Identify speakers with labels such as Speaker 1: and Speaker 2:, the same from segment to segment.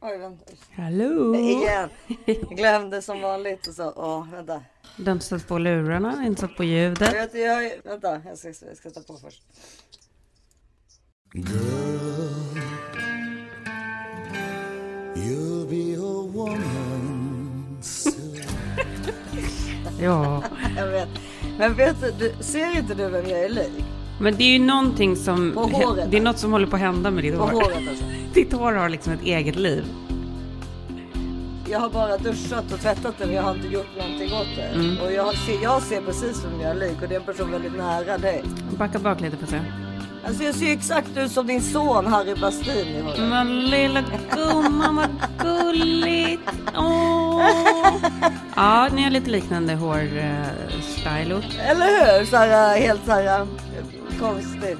Speaker 1: Oj, vänta.
Speaker 2: Hallå?
Speaker 1: Igen. Jag glömde som vanligt och så. Åh, vänta.
Speaker 2: Du har inte satt på lurarna, inte satt på ljudet.
Speaker 1: Jag, jag, vänta, jag ska, jag ska ta på först.
Speaker 3: You'll be a woman soon.
Speaker 2: Ja.
Speaker 1: Jag vet. Men vet du, du, ser inte du vem jag är lik?
Speaker 2: Men det är ju någonting som...
Speaker 1: På håret,
Speaker 2: Det är något som håller på att hända med ditt
Speaker 1: På
Speaker 2: hår.
Speaker 1: håret alltså.
Speaker 2: Ditt hår har liksom ett eget liv.
Speaker 1: Jag har bara duschat och tvättat det men jag har inte gjort någonting åt det.
Speaker 2: Mm.
Speaker 1: Och jag ser, jag ser precis vem jag är lik och det är en person väldigt nära dig.
Speaker 2: Backa bak lite för att se.
Speaker 1: Alltså jag ser exakt ut som din son Harry Bastin i håret.
Speaker 2: Men lilla gumman, vad gulligt. Åh. Ja, ni har lite liknande hårstyle.
Speaker 1: Eller hur? Så här, helt så här äh, konstigt.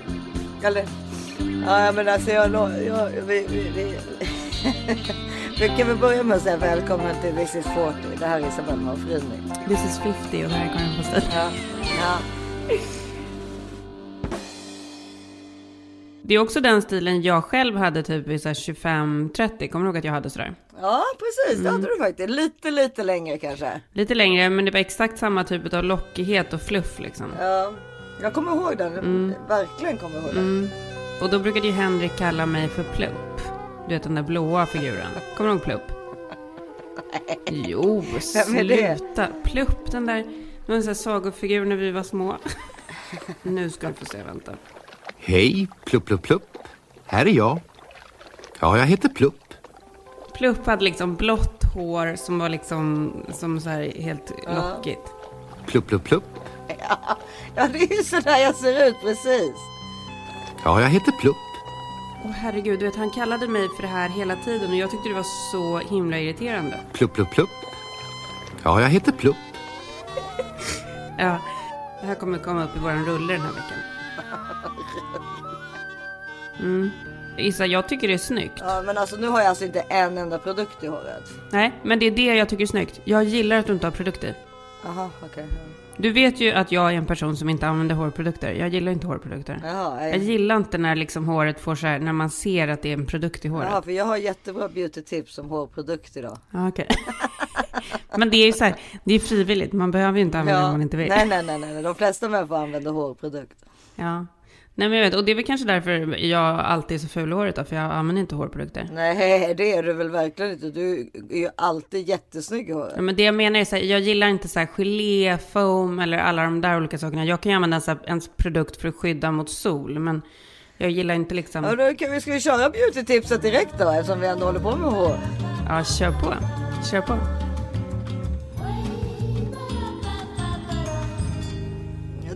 Speaker 1: Eller? Ja men alltså jag... jag vi, vi, vi. vi kan väl börja med att säga välkommen till This is 40. Det här är Isabella Manfrini.
Speaker 2: This is 50 och det här är Karin Postin.
Speaker 1: Ja. ja.
Speaker 2: Det är också den stilen jag själv hade typ här 25-30. Kommer du ihåg att jag hade sådär?
Speaker 1: ja precis, det hade du faktiskt. Lite lite längre kanske.
Speaker 2: Lite längre, men det var exakt samma typ av lockighet och fluff liksom.
Speaker 1: Ja. Jag kommer ihåg den. Verkligen kommer ihåg den.
Speaker 2: Mm. Och då brukade ju Henrik kalla mig för Plupp. Du vet den där blåa figuren. Kommer du ihåg Plupp? Jo,
Speaker 1: är det?
Speaker 2: sluta. Plupp, den där. Det var en sån här sagofigur när vi var små. nu ska du få se, vänta.
Speaker 4: Hej, plupp, plupp, plupp. Här är jag. Ja, jag heter Plupp.
Speaker 2: Plupp hade liksom blått hår som var liksom som så här helt lockigt.
Speaker 4: Plupp, plupp, plupp.
Speaker 1: Ja det är ju sådär jag ser ut precis.
Speaker 4: Ja, jag heter Plupp.
Speaker 2: Åh herregud, du vet han kallade mig för det här hela tiden och jag tyckte det var så himla irriterande.
Speaker 4: Plupp, plupp, plupp. Ja, jag heter Plupp.
Speaker 2: Ja, det här kommer komma upp i våran rulle den här veckan. Mm. Issa, jag tycker det är snyggt.
Speaker 1: Ja men alltså nu har jag alltså inte en enda produkt i håret.
Speaker 2: Nej, men det är det jag tycker är snyggt. Jag gillar att du inte har produkter.
Speaker 1: Jaha okej.
Speaker 2: Du vet ju att jag är en person som inte använder hårprodukter. Jag gillar inte hårprodukter.
Speaker 1: Jaha,
Speaker 2: Jag
Speaker 1: nej.
Speaker 2: gillar inte när liksom håret får så här, när man ser att det är en produkt i håret.
Speaker 1: Jaha för jag har jättebra beauty-tips om hårprodukt idag.
Speaker 2: Ja, okej. Men det är ju så här, det är frivilligt. Man behöver ju inte använda det om man inte vill.
Speaker 1: Nej, nej, nej, nej, de flesta människor använder hårprodukt.
Speaker 2: Ja. Nej, men jag vet. Och det är väl kanske därför jag alltid är så ful i håret då, för jag använder inte hårprodukter.
Speaker 1: Nej, det är du väl verkligen inte. Du är ju alltid jättesnygg i håret.
Speaker 2: Ja, men det jag menar är så här, jag gillar inte så här gelé, foam eller alla de där olika sakerna. Jag kan ju använda så här, en produkt för att skydda mot sol, men jag gillar inte liksom...
Speaker 1: Ja, då kan vi, ska vi köra beauty-tipset direkt då eftersom vi ändå håller på med hår?
Speaker 2: Ja, kör på. Kör på.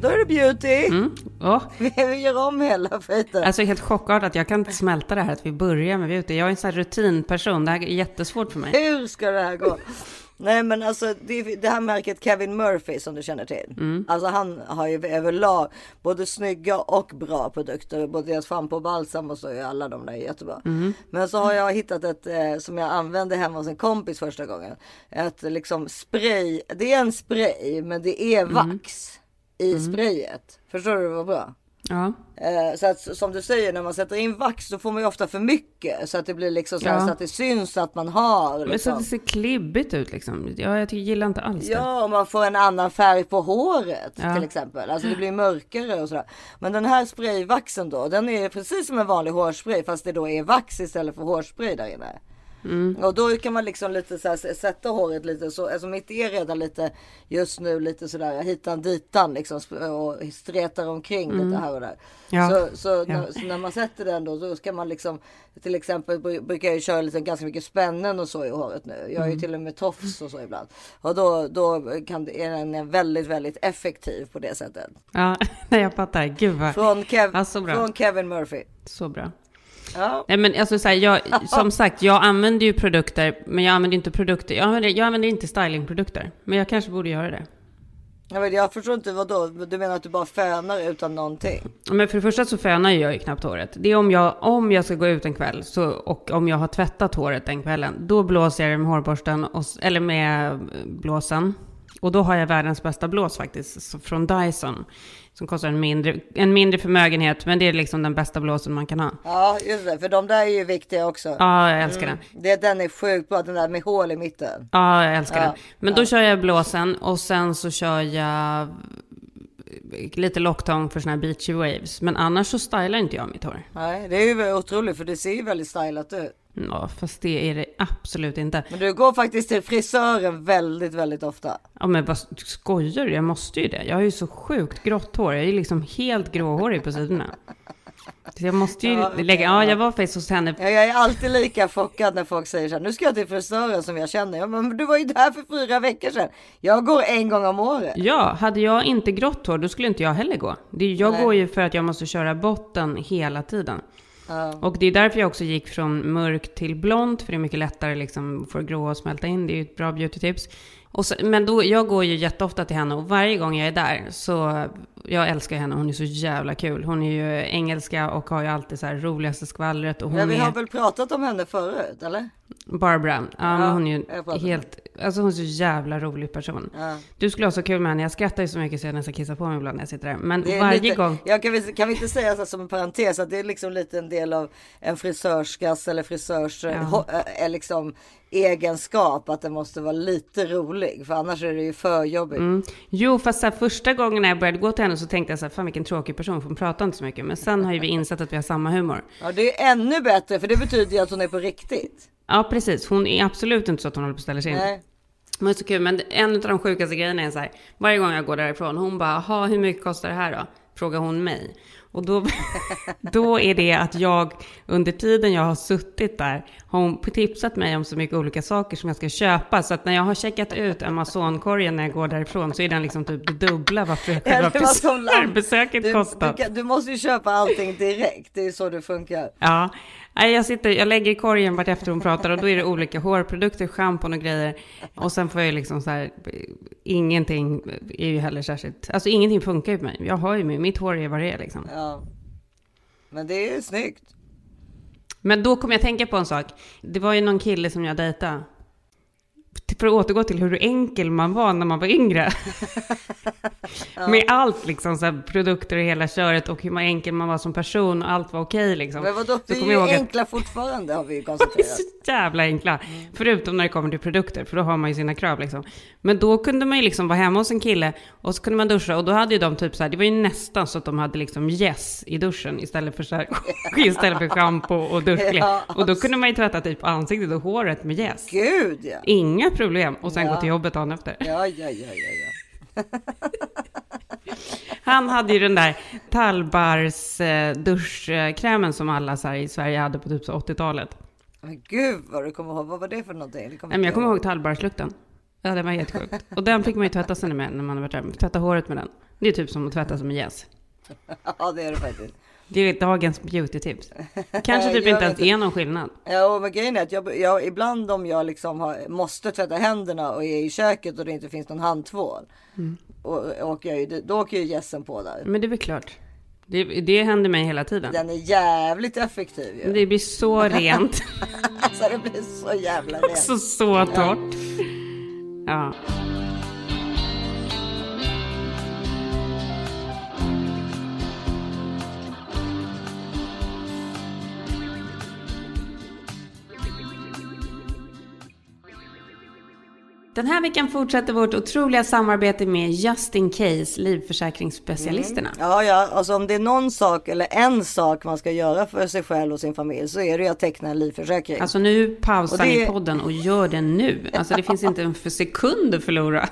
Speaker 1: Då är det beauty.
Speaker 2: Mm. Åh,
Speaker 1: Vi, vi gör om hela skiten.
Speaker 2: Alltså helt chockartat, jag kan inte smälta det här att vi börjar med beauty. Jag är en sån här rutinperson, det här är jättesvårt för mig.
Speaker 1: Hur ska det här gå? Nej men alltså det, det här märket Kevin Murphy som du känner till.
Speaker 2: Mm.
Speaker 1: Alltså han har ju överlag både snygga och bra produkter. Både deras schampo och balsam och så är alla de där jättebra.
Speaker 2: Mm.
Speaker 1: Men så har jag hittat ett eh, som jag använde hemma hos en kompis första gången. Ett liksom spray. Det är en spray men det är
Speaker 2: Mm.
Speaker 1: I sprayet. Förstår du vad bra?
Speaker 2: Ja,
Speaker 1: Eh, så att som du säger när man sätter in vax då får man ju ofta för mycket så att det blir liksom så, här,
Speaker 2: Ja.
Speaker 1: så att det syns att man har.
Speaker 2: men så
Speaker 1: Liksom.
Speaker 2: att det ser klibbigt ut liksom. Ja, jag tycker, gillar inte alls det.
Speaker 1: Ja, och man får en annan färg på håret
Speaker 2: Ja.
Speaker 1: till exempel. Alltså det blir mörkare och sådär. Men den här sprayvaxen då, den är precis som en vanlig hårspray fast det då är vax istället för hårspray där inne.
Speaker 2: Mm.
Speaker 1: Och då kan man liksom lite så här, sätta håret lite så, alltså mitt är redan lite just nu lite sådär hitan ditan liksom och stretar omkring lite här och där.
Speaker 2: Mm. Ja.
Speaker 1: Så, så,
Speaker 2: Ja.
Speaker 1: När, så när man sätter den då, då ska man liksom till exempel bru- brukar jag ju köra lite ganska mycket spännen och så i håret nu. Jag har
Speaker 2: Mm.
Speaker 1: ju till och med tofs och så ibland. Och då, då kan, är den väldigt, väldigt effektiv på det sättet.
Speaker 2: Ja, jag fattar. Gud vad...
Speaker 1: Från, Kev,
Speaker 2: så bra.
Speaker 1: från Kevin Murphy.
Speaker 2: Så bra.
Speaker 1: Ja.
Speaker 2: Nej men alltså så här, jag, som sagt, jag använder ju produkter, men jag använder inte produkter. Jag använder, jag använder inte stylingprodukter. Men jag kanske borde göra det.
Speaker 1: Jag, vet, jag förstår inte vad då. Du menar att du bara fönar utan någonting?
Speaker 2: Men för det första så fönar jag ju knappt håret. Det är om jag, om jag ska gå ut en kväll så, och om jag har tvättat håret den kvällen, då blåser jag det med hårborsten, och, eller med blåsen. Och då har jag världens bästa blås faktiskt, från Dyson. Som kostar en mindre, en mindre förmögenhet, men det är liksom den bästa blåsen man kan ha.
Speaker 1: Ja, just det. För de där är ju viktiga också.
Speaker 2: Ja, jag älskar den.
Speaker 1: Det, den är sjukt bra, den där med hål i mitten.
Speaker 2: Ja, jag älskar
Speaker 1: Ja,
Speaker 2: den. Men då kör jag blåsen och sen så kör jag lite locktång för såna här beachy waves. Men annars så stylar inte jag mitt hår.
Speaker 1: Nej, det är ju otroligt för det ser ju väldigt stylat ut.
Speaker 2: Ja, fast det är det absolut inte.
Speaker 1: Men du går faktiskt till frisören väldigt, väldigt ofta.
Speaker 2: Ja, men vad skojar du? Jag måste ju det. Jag har ju så sjukt grått hår. Jag är liksom helt gråhårig på sidorna. Så jag måste ju
Speaker 1: Ja,
Speaker 2: lägga... Ja, jag var faktiskt hos henne.
Speaker 1: Ja, jag är alltid lika chockad när folk säger så här, nu ska jag till frisören som jag känner. Ja, men du var ju där för fyra veckor sedan. Jag går en gång om året.
Speaker 2: Ja, hade jag inte grått hår, då skulle inte jag heller gå. Det, jag
Speaker 1: Nej.
Speaker 2: går ju för att jag måste köra botten hela tiden.
Speaker 1: Ja.
Speaker 2: Och det är därför jag också gick från mörkt till blont, för det är mycket lättare liksom för gråa att smälta in. Det är ju ett bra beautytips. Och så, men då, jag går ju jätteofta till henne och varje gång jag är där så, jag älskar henne, hon är så jävla kul. Hon är ju engelska och har ju alltid så här roligaste skvallret och hon
Speaker 1: Ja, vi
Speaker 2: är...
Speaker 1: har väl pratat om henne förut, eller?
Speaker 2: Barbara, ja, men hon är ju helt, alltså hon är så jävla rolig person.
Speaker 1: Ja.
Speaker 2: Du skulle ha så kul med henne, jag skrattar ju så mycket så jag nästan kissar på mig ibland när jag sitter där. Men
Speaker 1: är
Speaker 2: varje
Speaker 1: lite,
Speaker 2: gång,
Speaker 1: Jag kan, vi, kan vi inte säga så som en parentes att det är liksom lite en del av en frisörskas eller frisörs eh, ho, eh, liksom egenskap att den måste vara lite rolig för annars är det ju för jobbigt.
Speaker 2: Mm. Jo, fast så här, första gången när jag började gå till henne så tänkte jag så här, fan vilken tråkig person, för hon pratar inte så mycket. Men sen har ju vi insett att vi har samma humor.
Speaker 1: Ja, det är ännu bättre för det betyder ju att hon är på riktigt.
Speaker 2: Ja, precis. Hon är absolut inte så att hon håller på att ställa sig in.
Speaker 1: Nej.
Speaker 2: Det är så kul, men en av de sjukaste grejerna är så här, varje gång jag går därifrån, hon bara, ha hur mycket kostar det här då? Frågar hon mig. Och då, då är det att jag under tiden jag har suttit där har hon tipsat mig om så mycket olika saker som jag ska köpa. Så att när jag har checkat ut Amazon-korgen när jag går därifrån så är den liksom typ det dubbla vad själva
Speaker 1: var
Speaker 2: besöket
Speaker 1: Du,
Speaker 2: kostar.
Speaker 1: du, du måste ju köpa allting direkt. Det är så det funkar.
Speaker 2: Ja, Nej, jag, sitter, jag lägger i korgen vart efter hon pratar och då är det olika hårprodukter, schampon och grejer. Och sen får jag liksom så här, ingenting är ju heller särskilt, alltså ingenting funkar ju på mig. Jag har ju, mitt hår är vad det är liksom.
Speaker 1: Ja. Men det är ju snyggt.
Speaker 2: Men då kom jag tänka på en sak. Det var ju någon kille som jag dejtade. För att återgå till hur enkel man var när man var yngre. Med allt liksom, så här, produkter och hela köret och hur enkel man var som person och allt var okej liksom.
Speaker 1: Men vadå, vi är ju
Speaker 2: att-
Speaker 1: enkla fortfarande har vi ju
Speaker 2: De är
Speaker 1: konstaterat.
Speaker 2: så jävla enkla. Förutom när det kommer till produkter, för då har man ju sina krav liksom. Men då kunde man ju liksom vara hemma hos en kille och så kunde man duscha och då hade ju de typ så här, det var ju nästan så att de hade liksom yes i duschen istället för så här, istället för schampo och duschkräm.
Speaker 1: Ja,
Speaker 2: Och då kunde man ju tvätta typ ansiktet och håret med yes.
Speaker 1: Gud ja.
Speaker 2: Inga problem. Och sen
Speaker 1: Ja.
Speaker 2: gå till jobbet dagen efter.
Speaker 1: Ja, ja, ja, ja, ja.
Speaker 2: Han hade ju den där Tallbars eh, duschkrämen som alla så i Sverige hade på typ så 80-talet.
Speaker 1: Men gud vad du kommer ihåg. Vad var det för någonting? Det kommer
Speaker 2: Nej, men jag kommer ihåg Tallbarslukten. Ja, det var helt sjukt. Och den fick man ju tvätta sig med när man har varit där. Tvätta håret med den. Det är typ som att tvätta sig med yes.
Speaker 1: Ja, det är det faktiskt.
Speaker 2: Det är dagens beautytips. Kanske typ inte ens är någon skillnad.
Speaker 1: Ja, men grejen är att jag, jag, ibland om jag liksom har, måste tvätta händerna och är i köket och det inte finns någon handtvål.
Speaker 2: Mm.
Speaker 1: Och, åker jag då åker ju gässen på där.
Speaker 2: Men det är väl klart. Det, det händer mig hela tiden.
Speaker 1: Den är jävligt effektiv ju.
Speaker 2: Det blir så rent.
Speaker 1: Alltså det blir så jävla rent.
Speaker 2: så, så torrt. Ja. Den här veckan fortsätter vårt otroliga samarbete med Just In Case, livförsäkringsspecialisterna.
Speaker 1: Ja, ja, alltså om det är någon sak eller en sak man ska göra för sig själv och sin familj så är det att teckna en livförsäkring.
Speaker 2: Alltså nu pausar
Speaker 1: det-
Speaker 2: ni podden och gör det nu. Alltså det finns inte en för sekund att förlora.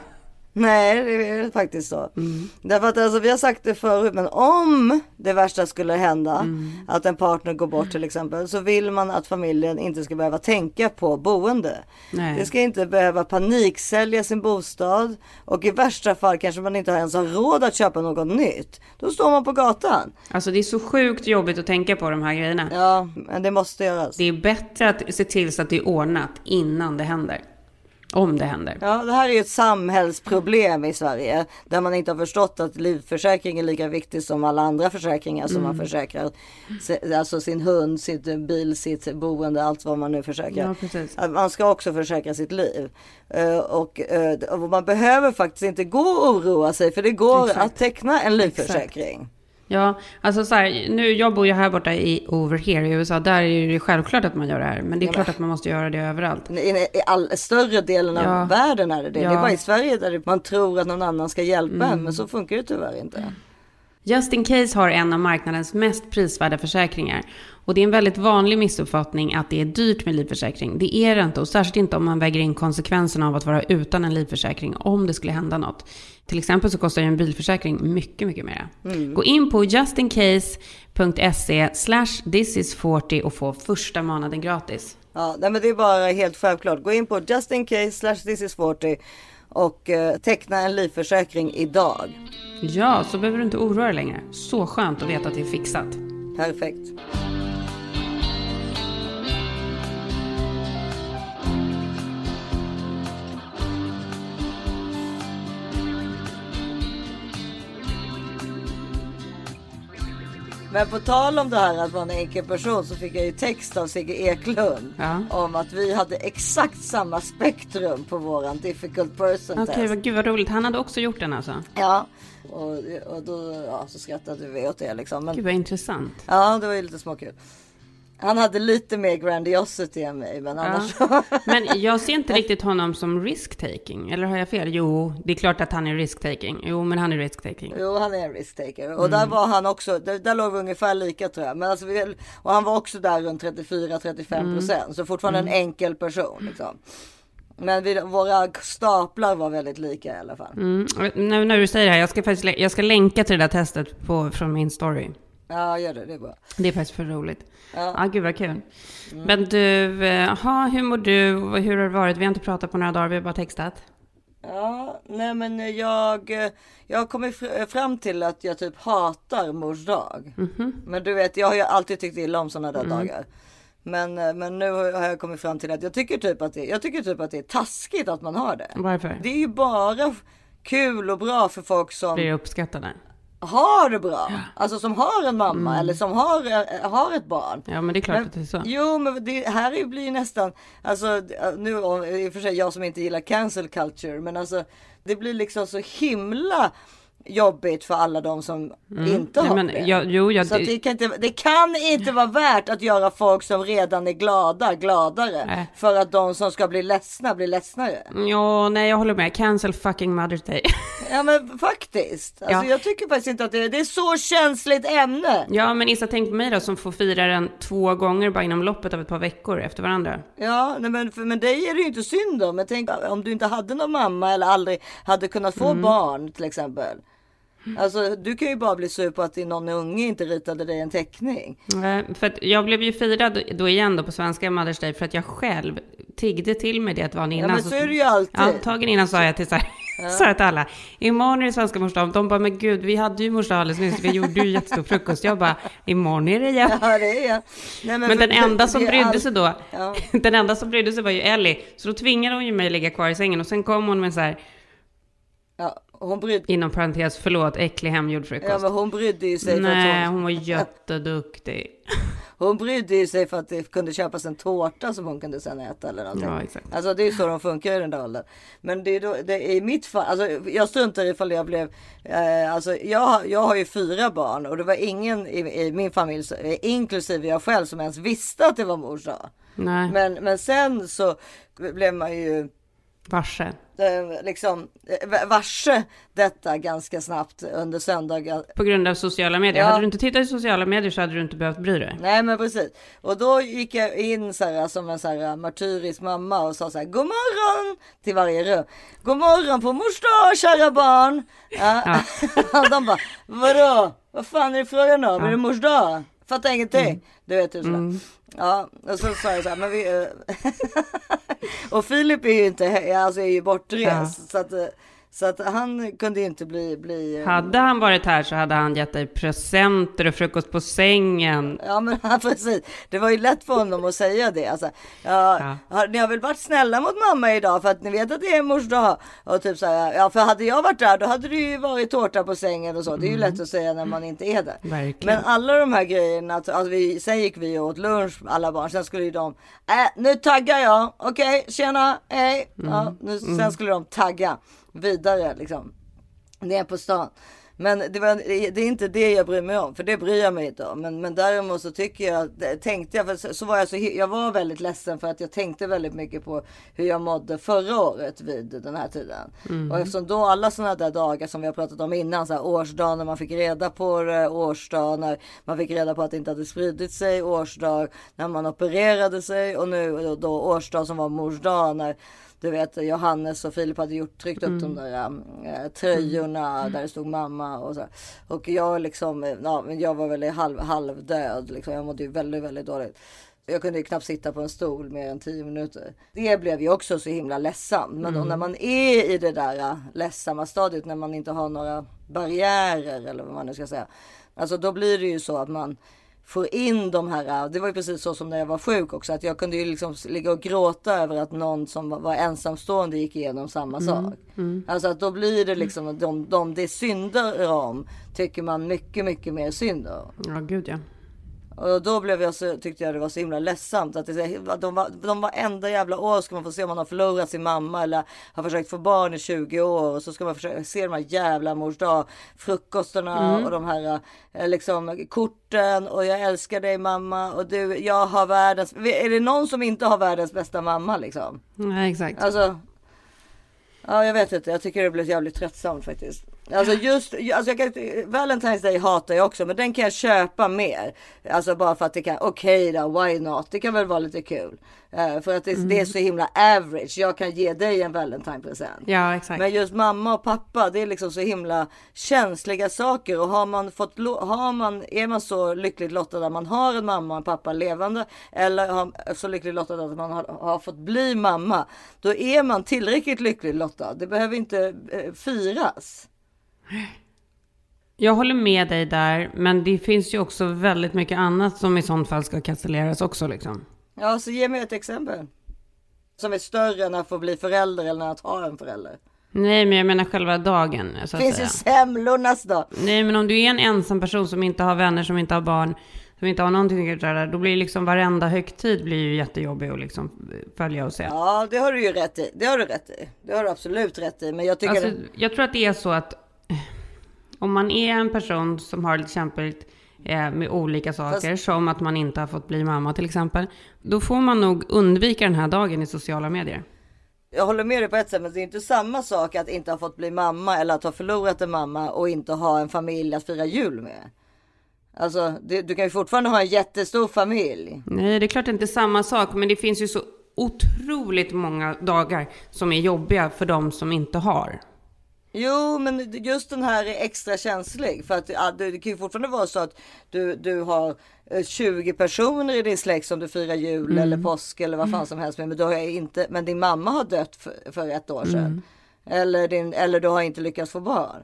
Speaker 1: Nej, det är faktiskt så.
Speaker 2: Mm.
Speaker 1: Därför att alltså, vi har sagt det förut, men om det värsta skulle hända,
Speaker 2: Mm.
Speaker 1: att en partner går bort till exempel, så vill man att familjen inte ska behöva tänka på boende.
Speaker 2: Nej.
Speaker 1: Det ska inte behöva paniksälja sin bostad och i värsta fall kanske man inte ens har råd att köpa något nytt. Då står man på gatan.
Speaker 2: Alltså det är så sjukt jobbigt att tänka på de här grejerna.
Speaker 1: Ja, men det måste göras.
Speaker 2: Det är bättre att se till så att det är ordnat innan det händer. Om det händer.
Speaker 1: Ja, det här är ju ett samhällsproblem i Sverige där man inte har förstått att livförsäkring är lika viktig som alla andra försäkringar som man försäkrar. Alltså sin hund, sitt bil, sitt boende, allt vad man nu försäkrar.
Speaker 2: Ja,
Speaker 1: man ska också försäkra sitt liv. Eh, och, eh, och man behöver faktiskt inte gå och oroa sig för det går
Speaker 2: Exakt.
Speaker 1: att teckna en livförsäkring.
Speaker 2: Ja, alltså så här, nu, jag bor ju här borta i Over Here i USA. Där är det självklart att man gör det här. Men det är
Speaker 1: Ja,
Speaker 2: klart
Speaker 1: men-
Speaker 2: att man måste göra det överallt.
Speaker 1: I, I all, större delen av
Speaker 2: Ja.
Speaker 1: världen är det det. Det är
Speaker 2: Ja.
Speaker 1: bara i Sverige där man tror att någon annan ska hjälpa en. Men så funkar det tyvärr inte.
Speaker 2: Just In Case har en av marknadens mest prisvärda försäkringar. Och det är en väldigt vanlig missuppfattning att det är dyrt med livförsäkring. Det är det inte och särskilt inte om man väger in konsekvenserna av att vara utan en livförsäkring om det skulle hända något. Till exempel så kostar ju en bilförsäkring mycket, mycket mer. Gå in på justincase.se slash thisis40 och få första månaden gratis.
Speaker 1: Ja, nej, men det är bara helt självklart. Gå in på justincase slash this is 40 och eh, teckna en livförsäkring idag.
Speaker 2: Ja, så behöver du inte oroa dig längre. Så skönt att veta att det är fixat.
Speaker 1: Perfekt. Men på tal om det här att vara en enkel person så fick jag ju text av Sigge Eklund
Speaker 2: Ja.
Speaker 1: om att vi hade exakt samma spektrum på våran difficult person
Speaker 2: Okej,
Speaker 1: test.
Speaker 2: vad gud vad roligt. Han hade också gjort den alltså.
Speaker 1: Ja, och, och då ja, så skrattade vi åt det liksom. Men,
Speaker 2: Gud vad intressant.
Speaker 1: ja, det var ju lite småkul. Han hade lite mer grandiosity än mig, men annars
Speaker 2: Ja. Men jag ser inte riktigt honom som risk-taking. Eller har jag fel? Jo, det är klart att han är risk-taking. Jo, men han är risk-taking.
Speaker 1: Jo, han är en risk-taker. Och där var han också, där, där låg vi ungefär lika tror jag. Men alltså, vi, och han var också där runt 34-35 procent. Så fortfarande en enkel person liksom. Men vi, våra staplar var väldigt lika i alla fall.
Speaker 2: Mm. Nu när du säger det här, jag ska faktiskt jag ska länka till det där testet på, från min story.
Speaker 1: Ja, gör det. Det är bra.
Speaker 2: Det är faktiskt för roligt.
Speaker 1: Ja. Mm.
Speaker 2: Ja, gud vad kul. Men du, eh, ha, hur mår du? Hur har det varit? Vi har inte pratat på några dagar, vi har bara textat.
Speaker 1: Ja, nej men jag, jag har kommit fr- fram till att jag typ hatar mors dag. Men du vet, jag har ju alltid tyckt illa om sådana där dagar. Men, eh, men nu har jag kommit fram till att jag tycker typ att det, jag tycker typ att det är taskigt att man har det.
Speaker 2: Varför?
Speaker 1: Det är ju bara kul och bra för folk som
Speaker 2: Blir uppskattade?
Speaker 1: Har det bra. Alltså som har en mamma eller som har, eh, har ett barn.
Speaker 2: Ja, men det är klart
Speaker 1: Men,
Speaker 2: att det är så.
Speaker 1: jo, men det här är blir ju nästan, alltså nu i och för sig jag som inte gillar cancel culture, men alltså det blir liksom så himla jobbigt för alla de som inte
Speaker 2: Nej,
Speaker 1: har det.
Speaker 2: ja, jo, ja,
Speaker 1: så
Speaker 2: det,
Speaker 1: kan inte, det kan inte vara värt att göra folk som redan är glada gladare.
Speaker 2: Nej.
Speaker 1: För att de som ska bli ledsna blir ledsnare.
Speaker 2: ja, nej, jag håller med. Cancel fucking Mother's Day.
Speaker 1: Ja men faktiskt. Alltså,
Speaker 2: Ja.
Speaker 1: Jag tycker faktiskt inte att det, det är så känsligt ämne.
Speaker 2: ja, men Issa, tänk på mig då som får fira den två gånger bara inom loppet av ett par veckor efter varandra.
Speaker 1: Ja, nej, men för men dig är det ju inte synd om. Men tänk om du inte hade någon mamma eller aldrig hade kunnat få
Speaker 2: Mm.
Speaker 1: barn till exempel. Alltså du kan ju bara bli sur på att din någon unge inte ritade dig en teckning.
Speaker 2: Nej, För att jag blev ju firad då igen då på svenska Mother's Day för att jag själv tiggde till mig det dagen
Speaker 1: Ja
Speaker 2: innan.
Speaker 1: men så är det ju alltid.
Speaker 2: Ja, dagen innan sa jag till så här, sa jag till alla, imorgon är det svenska mors dag. De bara, men gud, vi hade ju mors dag alldeles nyss, vi gjorde ju jättestor frukost. Jag bara, imorgon är det igen.
Speaker 1: Ja det är Nej,
Speaker 2: Men
Speaker 1: för
Speaker 2: den enda som brydde
Speaker 1: all-
Speaker 2: sig då,
Speaker 1: Ja.
Speaker 2: den enda som brydde sig var ju Ellie. Så då tvingade hon ju mig att ligga kvar i sängen och sen kom hon med så här,
Speaker 1: Ja, hon brydde,
Speaker 2: inom parentes, förlåt, äcklig hemgjord frukost.
Speaker 1: ja, men hon brydde ju sig för
Speaker 2: Nej,
Speaker 1: att hon,
Speaker 2: hon var jätteduktig.
Speaker 1: hon brydde ju sig för att det kunde köpas en tårta som hon kunde sen äta eller någonting.
Speaker 2: Ja, exakt.
Speaker 1: Alltså det är så de funkar i den där åldern. Men det är då, det är i mitt fall, alltså jag struntar ifall jag blev, eh, alltså jag, jag har ju fyra barn och det var ingen i, i min familj, inklusive jag själv, som ens visste att det var mors dag.
Speaker 2: Nej,
Speaker 1: Men, men sen så blev man ju
Speaker 2: varse.
Speaker 1: eh, liksom eh, varse detta ganska snabbt under söndagar.
Speaker 2: På grund av sociala medier.
Speaker 1: Ja.
Speaker 2: Hade du inte tittat i sociala medier så hade du inte behövt bry dig.
Speaker 1: Nej men precis. Och då gick jag in så här, som en så här martyrisk mamma och sa så här God morgon till varje rum. God morgon på mors dag kära barn. Ja. De bara vadå? Vad fan är det frågan om? Är det mors dag? Fattar ingenting. Du vet hur sådär. Ja och så sa jag så här men vi. eh, och Filip är ju inte alltså är ju bortrest. Så att, eh, Så att han kunde inte bli... bli eh,
Speaker 2: Hade han varit här så hade han gett dig presenter och frukost på sängen.
Speaker 1: Ja men precis. Det var ju lätt för honom att säga det. Alltså, ja, Har, ni har väl varit snälla mot mamma idag för att ni vet att det är mors dag. Och typ så här, ja för hade jag varit där då hade det ju varit tårta på sängen och så. Det är ju lätt att säga när man inte är där.
Speaker 2: Verkligen.
Speaker 1: Men alla de här grejerna, att, alltså vi, sen gick vi och åt lunch alla barn. Sen skulle ju de, äh, nu taggar jag, okej, tjena, hej. Ja, nu, sen skulle de tagga vidare liksom. Ner på stan. Men det, var, det är inte det jag bryr mig om, för det bryr jag mig inte om. Men, men däremot så tycker jag, tänkte jag, så, så var jag så, jag var väldigt ledsen för att jag tänkte väldigt mycket på hur jag mådde förra året vid den här tiden. Och eftersom då alla sådana där dagar som vi har pratat om innan, så här årsdagen när man fick reda på det, årsdag när man fick reda på att det inte hade spridit sig, årsdag när man opererade sig och nu då, då årsdag som var mors dag när du vet Johannes och Filip hade gjort, tryckt upp de där äh, tröjorna där det stod mamma och så. Och jag liksom, eh, ja, men jag var väl halv, halvdöd liksom. Jag mådde ju väldigt, väldigt dåligt. Jag kunde ju knappt sitta på en stol mer än tio minuter. Det blev ju också så himla ledsamt. Men då när man är i det där äh, ledsamma stadiet, när man inte har några barriärer eller vad man nu ska säga. Alltså då blir det ju så att man får in de här, det var ju precis så som när jag var sjuk också, att jag kunde ju liksom ligga och gråta över att någon som var ensamstående gick igenom samma sak. Alltså att då blir det liksom, de, de det synder om, tycker man mycket, mycket mer synd om.
Speaker 2: Ja, gud ja.
Speaker 1: Och då blev jag så, tyckte jag det var så himla ledsamt att det, de, var, de varenda jävla år ska man få se om man har förlorat sin mamma eller har försökt få barn i 20 år och så ska man försöka se de här jävla mors dag frukostarna och de här eh, liksom korten och jag älskar dig mamma och du, jag har världens, är det någon som inte har världens bästa mamma liksom?
Speaker 2: Nej, exakt.
Speaker 1: Alltså. Ja, jag vet inte. Jag tycker det blev jävligt tröttsamt faktiskt. Alltså just, alltså jag kan, Valentine's Day hatar jag också, men den kan jag köpa mer. Alltså bara för att det kan, okej okay då, why not? Det kan väl vara lite kul. Uh, för att det, det, är så himla average. Jag kan ge dig en Valentine-present.
Speaker 2: Ja, exakt.
Speaker 1: Men just mamma och pappa, det är liksom så himla känsliga saker. Och har man fått, har man, är man så lyckligt lottad att man har en mamma och en pappa levande. Eller har, så lyckligt lottad att man har, har fått bli mamma. Då är man tillräckligt lyckligt lottad. Det behöver inte uh, firas.
Speaker 2: Jag håller med dig där, men det finns ju också väldigt mycket annat som i sånt fall ska kancelleras också liksom.
Speaker 1: Ja, så ge mig ett exempel. Som är större än att få bli förälder eller att ha en förälder.
Speaker 2: Nej, men jag menar själva dagen. Så
Speaker 1: Det finns ju semlornas dag.
Speaker 2: Nej, men om du är en ensam person som inte har vänner, som inte har barn, som inte har någonting att göra, då blir liksom varenda högtid blir ju jättejobbig att liksom följa och se.
Speaker 1: Ja, det har du ju rätt i. Det har du rätt i. Det har du absolut rätt i. Men jag tycker...
Speaker 2: Alltså, jag tror att det är så att om man är en person som har lite kämpigt eh, med olika saker, Fast... som att man inte har fått bli mamma till exempel, då får man nog undvika den här dagen i sociala medier.
Speaker 1: Jag håller med dig på ett sätt, men det är inte samma sak att inte ha fått bli mamma eller att ha förlorat en mamma och inte ha en familj att fira jul med. Alltså, det, du kan ju fortfarande ha en jättestor familj.
Speaker 2: Nej, det är klart det inte är samma sak, men det finns ju så otroligt många dagar som är jobbiga för de som inte har.
Speaker 1: Jo, men just den här är extra känslig för att det kan ju fortfarande vara så att du, du har 20 personer i din släkt som du firar jul mm. eller påsk eller vad fan som helst med. Men, du har inte, men din mamma har dött för, för ett år sedan. Mm. Eller, din, eller du har inte lyckats få barn.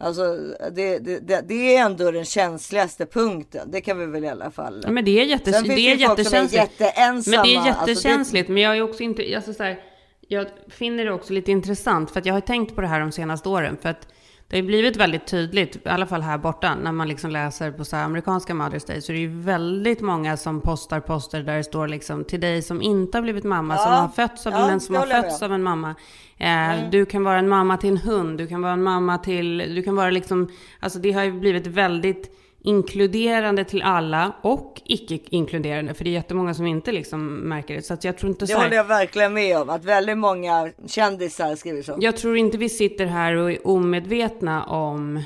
Speaker 1: Alltså det, det, det, det, är ändå den känsligaste punkten. Det kan vi väl i alla fall.
Speaker 2: Ja, men det är, jättes, det är
Speaker 1: jättekänsligt. Är
Speaker 2: men det är jättekänsligt. Alltså, men jag är också inte, alltså så här, jag finner det också lite intressant, för att jag har tänkt på det här de senaste åren. För att det har blivit väldigt tydligt, i alla fall här borta, när man liksom läser på så amerikanska Mother's Day, så det är ju väldigt många som postar poster där det står liksom till dig som inte har blivit mamma, ja. som har fötts av ja, en som har fötts av en mamma. Eh, mm. Du kan vara en mamma till en hund, du kan vara en mamma till, du kan vara liksom, alltså det har ju blivit väldigt inkluderande till alla och icke-inkluderande. För det är jättemånga som inte liksom märker det. Så att jag tror inte
Speaker 1: det
Speaker 2: så här,
Speaker 1: håller jag verkligen med om. Att väldigt många kändisar skriver så.
Speaker 2: Jag tror inte vi sitter här och är omedvetna om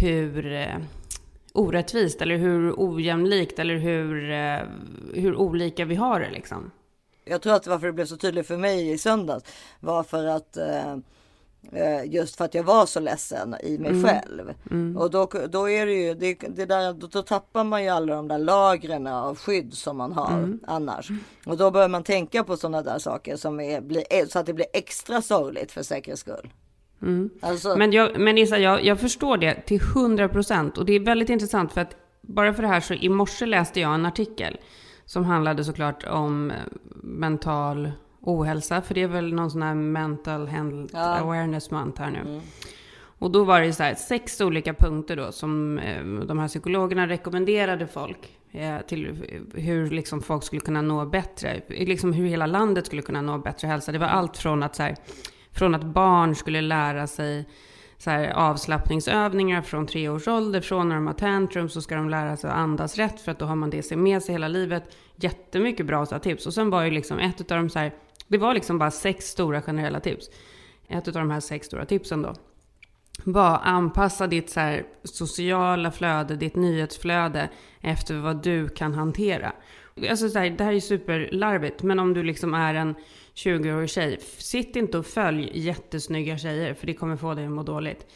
Speaker 2: hur eh, orättvist eller hur ojämlikt eller hur, eh, hur olika vi har det liksom.
Speaker 1: Jag tror att varför det blev så tydligt för mig i söndags var för att Eh, just för att jag var så ledsen i mig mm. själv. Mm. Och då, då är det ju, det, det där, då, då, tappar man ju alla de där lagren av skydd som man har mm. annars. Och då börjar man tänka på sådana där saker som är, blir, så att det blir extra sorgligt för säkerhets skull. Alltså,
Speaker 2: Men, jag, men Issa, jag, jag förstår det till 100 procent. Och det är väldigt intressant för att bara för det här så i morse läste jag en artikel som handlade såklart om eh, mental ohälsa. För det är väl någon sån här mental health
Speaker 1: Ja.
Speaker 2: awareness month här nu. Och då var det så här, sex olika punkter då som eh, de här psykologerna rekommenderade folk eh, till hur liksom folk skulle kunna nå bättre, liksom hur hela landet skulle kunna nå bättre hälsa. Det var allt från att, så här, från att barn skulle lära sig så här, avslappningsövningar från tre års ålder. Från när de har tantrum så ska de lära sig att andas rätt för att då har man det med sig hela livet. Jättemycket bra så här, tips. Och sen var ju liksom ett av de så här, det var liksom bara sex stora generella tips. Ett av de här sex stora tipsen då var anpassa ditt så här sociala flöde, ditt nyhetsflöde efter vad du kan hantera. Alltså så här, det här är superlarvigt, men om du liksom är en 20-årig tjej, sitt inte och följ jättesnygga tjejer, för det kommer få dig att må dåligt.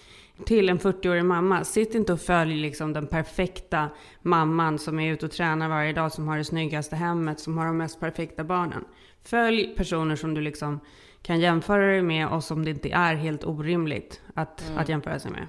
Speaker 2: Till en 40-årig mamma, sitt inte och följ liksom den perfekta mamman som är ute och tränar varje dag, som har det snyggaste hemmet, som har de mest perfekta barnen. Följ personer som du liksom kan jämföra dig med och som det inte är helt orimligt att, att jämföra sig med.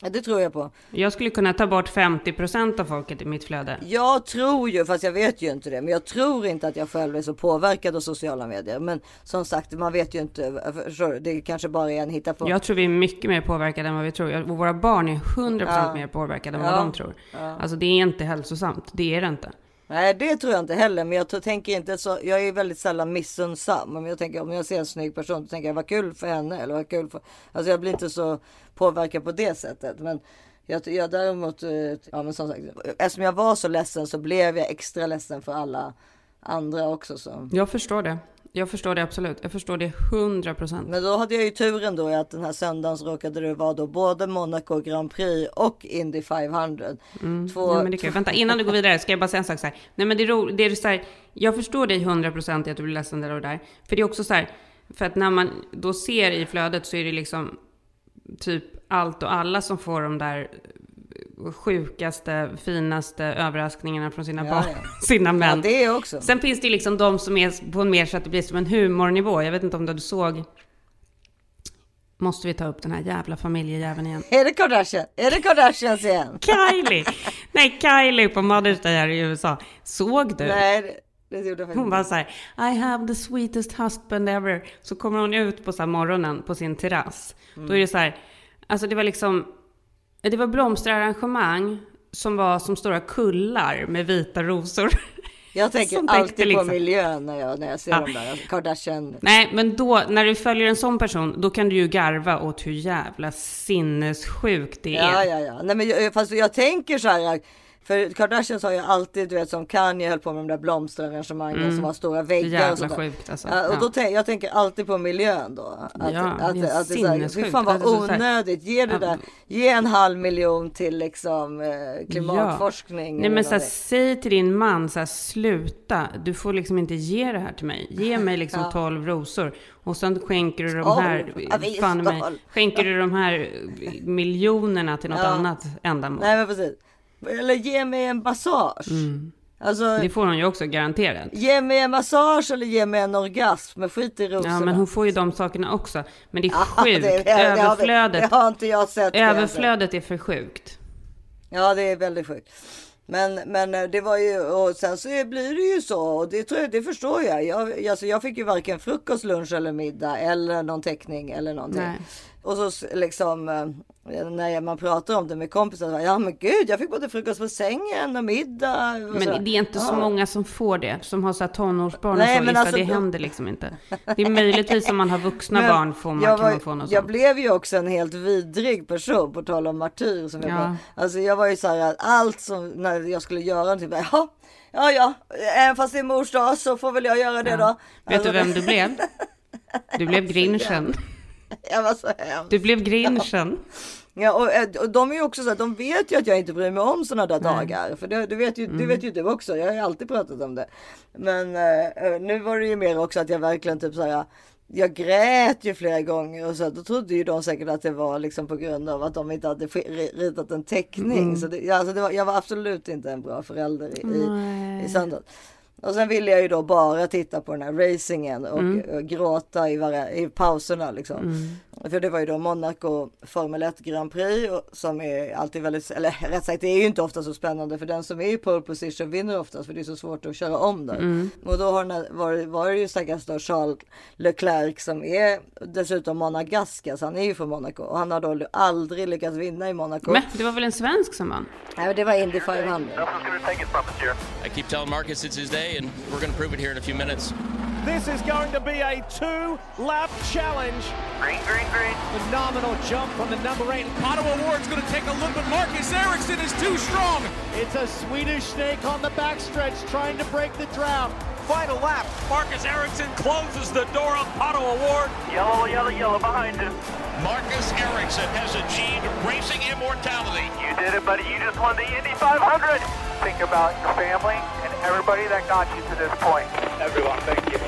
Speaker 1: ja, det tror jag på.
Speaker 2: Jag skulle kunna ta bort 50% av folket i mitt flöde.
Speaker 1: Jag tror ju, fast jag vet ju inte det, men jag tror inte att jag själv är så påverkad av sociala medier. Men som sagt, man vet ju inte. Förstår du? Det kanske bara är en hitta på.
Speaker 2: Jag tror vi är mycket mer påverkade än vad vi tror. Och våra barn är 100%
Speaker 1: Ja.
Speaker 2: mer påverkade än
Speaker 1: Ja.
Speaker 2: vad de tror. Alltså det är inte hälsosamt. Det är det inte.
Speaker 1: Nej, det tror jag inte heller. Men jag tänker inte så. Jag är väldigt sällan missunnsam. Om jag tänker om jag ser en snygg person, då tänker jag vad kul för henne eller vad kul för. Alltså jag blir inte så påverkad på det sättet. Men jag, jag däremot, eh, ja men som sagt, eftersom jag var så ledsen så blev jag extra ledsen för alla andra också. Så.
Speaker 2: Jag förstår det. Jag förstår det absolut. Jag förstår det 100%.
Speaker 1: Men då hade jag ju turen då att den här söndagen så råkade det vara då både Monaco Grand Prix och Indy 500. Två,
Speaker 2: Mm. Ja, men det kan, vänta, innan du går vidare ska jag bara säga en sak så här. Nej men det är ro, det är så här, jag förstår dig 100% i att du blir ledsen där och där. För det är också så här, för att när man då ser i flödet så är det liksom typ allt och alla som får de där sjukaste, finaste överraskningarna från sina
Speaker 1: Ja,
Speaker 2: barn,
Speaker 1: ja.
Speaker 2: sina
Speaker 1: ja,
Speaker 2: män.
Speaker 1: det är också.
Speaker 2: Sen finns det ju liksom de som är på mer så att det blir som en humornivå. Jag vet inte om du såg... Måste vi ta upp den här jävla familjejäveln igen?
Speaker 1: Är det Kardashian? Är det Kardashians igen?
Speaker 2: Kylie! Nej, Kylie på Mother's Day här i USA. Såg du?
Speaker 1: Nej, det, det gjorde jag faktiskt
Speaker 2: Hon bara så här, I have the sweetest husband ever. Så kommer hon ut på så morgonen på sin terrass. Då är det så här, alltså det var liksom, det var blomsterarrangemang som var som stora kullar med vita rosor.
Speaker 1: Jag tänker
Speaker 2: som täckte
Speaker 1: alltid
Speaker 2: liksom.
Speaker 1: på miljön när jag, när jag ser
Speaker 2: Ja.
Speaker 1: de där alltså Kardashian.
Speaker 2: Nej, men då, när du följer en sån person, då kan du ju garva åt hur jävla sinnessjukt det är.
Speaker 1: Ja, ja, ja. Nej, men jag, fast jag tänker så här. För Kardashians har ju alltid, du vet som Kanye höll på med de där blomsterarrangemangen som har stora väggar
Speaker 2: Mm. Jävla
Speaker 1: och sånt
Speaker 2: sjukt alltså.
Speaker 1: Ja, och
Speaker 2: Ja.
Speaker 1: då tänk, jag tänker alltid på miljön då. Att,
Speaker 2: Ja,
Speaker 1: att,
Speaker 2: det är
Speaker 1: att, det är så här, fan vad
Speaker 2: Alltså,
Speaker 1: onödigt. Ge det
Speaker 2: Ja.
Speaker 1: där, ge en halv miljon till liksom eh, klimatforskning.
Speaker 2: Nej
Speaker 1: eller
Speaker 2: men så här,
Speaker 1: någonting.
Speaker 2: säg till din man så här, sluta, du får liksom inte ge det här till mig. Ge mig liksom
Speaker 1: Ja.
Speaker 2: 12 rosor. Och sen skänker du de
Speaker 1: Tolv?
Speaker 2: här,
Speaker 1: Ja, visst,
Speaker 2: fan mig,
Speaker 1: tolv.
Speaker 2: skänker du de här miljonerna till något
Speaker 1: Ja.
Speaker 2: annat ändamål.
Speaker 1: Nej men precis. Eller ge mig en massage. Alltså,
Speaker 2: Mm. Det får hon ju också garanterat.
Speaker 1: ge mig en massage eller ge mig en orgasm. Men skit i rosorna.
Speaker 2: Ja men hon får ju de sakerna också. Men det är
Speaker 1: Ja,
Speaker 2: sjukt,
Speaker 1: det- det- det
Speaker 2: överflödet.
Speaker 1: Det har inte jag sett.
Speaker 2: Överflödet är för sjukt.
Speaker 1: Ja, det är väldigt sjukt. Men, men eh, det var ju, och sen så blir det ju så, och det, tror jag, det förstår jag. Jag, alltså jag fick ju varken frukost, lunch eller middag eller någon teckning eller någonting.
Speaker 2: Nej.
Speaker 1: Och så liksom eh, när man pratar om det med kompisar, så, ja men gud, jag fick både frukost på sängen och middag. Och så.
Speaker 2: Men det är inte så
Speaker 1: Ja.
Speaker 2: många som får det, som har så här tonårsbarn
Speaker 1: Nej,
Speaker 2: och så,
Speaker 1: men alltså,
Speaker 2: det händer liksom inte. Det är möjligtvis om man har vuxna
Speaker 1: Men
Speaker 2: barn får man,
Speaker 1: jag,
Speaker 2: kan
Speaker 1: var,
Speaker 2: man få något
Speaker 1: jag
Speaker 2: sånt.
Speaker 1: blev ju också en helt vidrig person på tal om martyr. Som jag,
Speaker 2: Ja.
Speaker 1: var. Alltså jag var ju så här att allt som när jag skulle göra typ, ja, ja, ja, även fast det är mors dag så får väl jag göra det
Speaker 2: Ja.
Speaker 1: då.
Speaker 2: Vet
Speaker 1: Alltså,
Speaker 2: du vem du blev? Du blev grinchen.
Speaker 1: Jag var så hemskt.
Speaker 2: Du blev grinchen.
Speaker 1: Ja, och, eh, och de är ju också så att de vet ju att jag inte bryr mig om sådana där dagar. För det, det, vet ju,
Speaker 2: Mm.
Speaker 1: det vet ju du också. Jag har ju alltid pratat om det. Men eh, nu var det ju mer också att jag verkligen typ så här. Jag grät ju flera gånger och så då trodde ju de säkert att det var liksom på grund av att de inte hade ritat en teckning.
Speaker 2: Mm.
Speaker 1: Så det, alltså det var, jag var absolut inte en bra förälder i, i, i söndags. Och sen ville jag ju då bara titta på den här racingen och, och gråta i, varje, i pauserna liksom. För det var ju då Monaco Formel 1 Grand Prix och, som är alltid väldigt, eller rätt sagt det är ju inte ofta så spännande för den som är i pole position vinner oftast för det är så svårt att köra om där. Och då har den här, var, var det ju stackars då Charles Leclerc som är dessutom monegask, alltså han är ju från Monaco och han har då aldrig lyckats vinna i Monaco.
Speaker 2: Men det var väl en svensk som vann?
Speaker 1: Nej, det var Indy 500.
Speaker 5: Nothing's going to take it from us here.
Speaker 6: I keep telling Marcus it's his day, and we're going to prove it here in a few minutes.
Speaker 7: This is going to be a two-lap challenge.
Speaker 5: Green, green, green.
Speaker 7: Phenomenal jump from the number eight.
Speaker 8: Ottawa Ward's going to take a little bit. Marcus Ericsson is too strong.
Speaker 7: It's a Swedish snake on the backstretch trying to break the drought.
Speaker 8: Final lap. Marcus Ericsson closes the door on Ottawa Ward.
Speaker 5: Yellow, yellow, yellow behind him.
Speaker 8: Marcus Ericsson has achieved racing immortality.
Speaker 5: You did it, buddy. You just won the Indy 500. Think about your family and everybody that got you to this point. Everyone, thank you.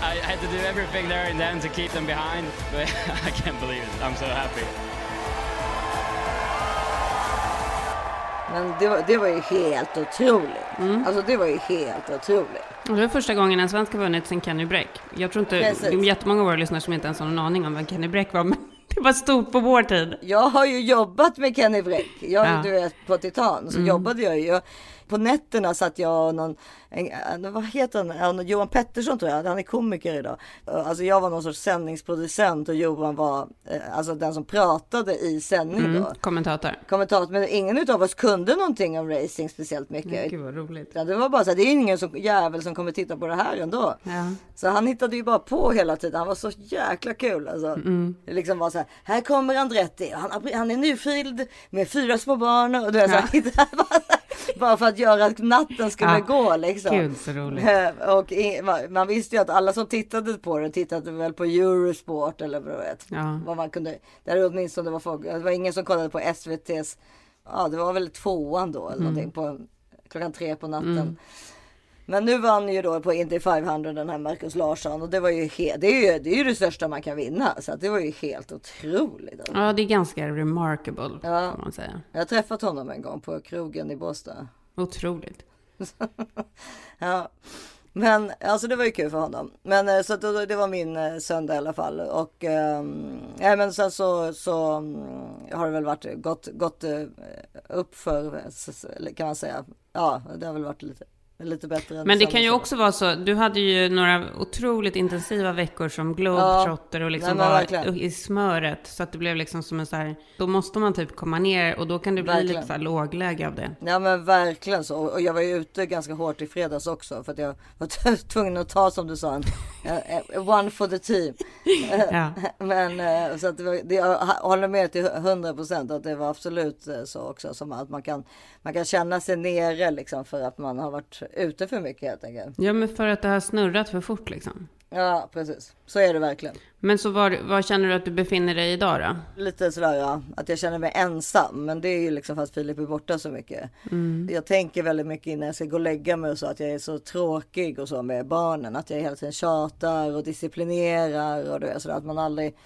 Speaker 9: I had to do everything there and then to keep them behind, but I can't believe it. I'm so happy.
Speaker 1: Men det var, det var ju helt otroligt. Alltså det var ju helt otroligt.
Speaker 2: Och det var första gången en svensk har vunnit sen Kenny Bräck. Jag tror inte,
Speaker 1: Precis.
Speaker 2: det är jättemånga av våra lyssnare som inte ens har någon aning om vem Kenny Bräck var, men det var stort på vår tid.
Speaker 1: Jag har ju jobbat med Kenny Bräck. Jag,
Speaker 2: Ja.
Speaker 1: Du vet, på Titan så jobbade jag ju. På nätterna satt jag och någon, en, vad heter han, Ja, Johan Pettersson tror jag, han är komiker idag. Alltså jag var någon sorts sändningsproducent och Johan var eh, alltså den som pratade i sändning
Speaker 2: Mm,
Speaker 1: då.
Speaker 2: kommentator.
Speaker 1: Kommentator, men ingen av oss kunde någonting om racing speciellt mycket.
Speaker 2: Gud vad roligt.
Speaker 1: Ja, det var bara så här, det är ingen som, jävel som kommer titta på det här ändå.
Speaker 2: Ja.
Speaker 1: Så han hittade ju bara på hela tiden. Han var så jäkla kul alltså. Det liksom var så här, här kommer Andretti. Han, han är nyfrild med fyra små barn. Och du vet, så här, bara för att göra att natten skulle
Speaker 2: Ja.
Speaker 1: gå liksom.
Speaker 2: Gud så roligt.
Speaker 1: Eh, Och i- man- visste ju att alla som tittade på det tittade väl på Eurosport eller vad vet.
Speaker 2: Ja.
Speaker 1: Vad man kunde, där åtminstone var folk, det var ingen som kollade på SVT's, ja det var väl tvåan då eller någonting på klockan tre på natten. Men nu vann ju då på Indy 500 den här Marcus Larsson och det var ju he- det är ju det, är ju det största man kan vinna så att det var ju helt otroligt. Alltså.
Speaker 2: Ja, det är ganska remarkable,
Speaker 1: Ja.
Speaker 2: kan man säga.
Speaker 1: Jag har träffat honom en gång på krogen i Båstad.
Speaker 2: Otroligt.
Speaker 1: Ja. Men alltså det var ju kul för honom. Men eh, så det, det var min eh, söndag i alla fall. Och ehm, men sen så, så mm, har det väl varit gått, gått eh, upp för, kan man säga. Ja, det har väl varit lite, lite bättre. än
Speaker 2: Men det kan ju också vara så, du hade ju några otroligt intensiva veckor som globetrotter och liksom
Speaker 1: nej,
Speaker 2: var i smöret. Så att det blev liksom som en så här, då måste man typ komma ner och då kan det bli
Speaker 1: Verkligen.
Speaker 2: lite så här lågläge av det.
Speaker 1: Ja men verkligen så. Och jag var ju ute ganska hårt i fredags också. För att jag var tvungen att ta som du sa en, one for the team.
Speaker 2: Ja.
Speaker 1: Men eh, så att det var, det, jag håller med till 100 procent att det var absolut eh, så också. Som att man kan, man kan känna sig nere liksom för att man har varit ute för mycket helt enkelt.
Speaker 2: Ja, men för att det har snurrat för fort liksom.
Speaker 1: Ja precis, så är det verkligen.
Speaker 2: Men så var, var känner du att du befinner dig idag då?
Speaker 1: Lite sådär ja, att jag känner mig ensam. Men det är ju liksom för att Filip är borta så mycket. Jag tänker väldigt mycket innan jag ska gå och lägga mig och så att jag är så tråkig och så med barnen. Att jag hela tiden tjatar och disciplinerar och det är sådär att man aldrig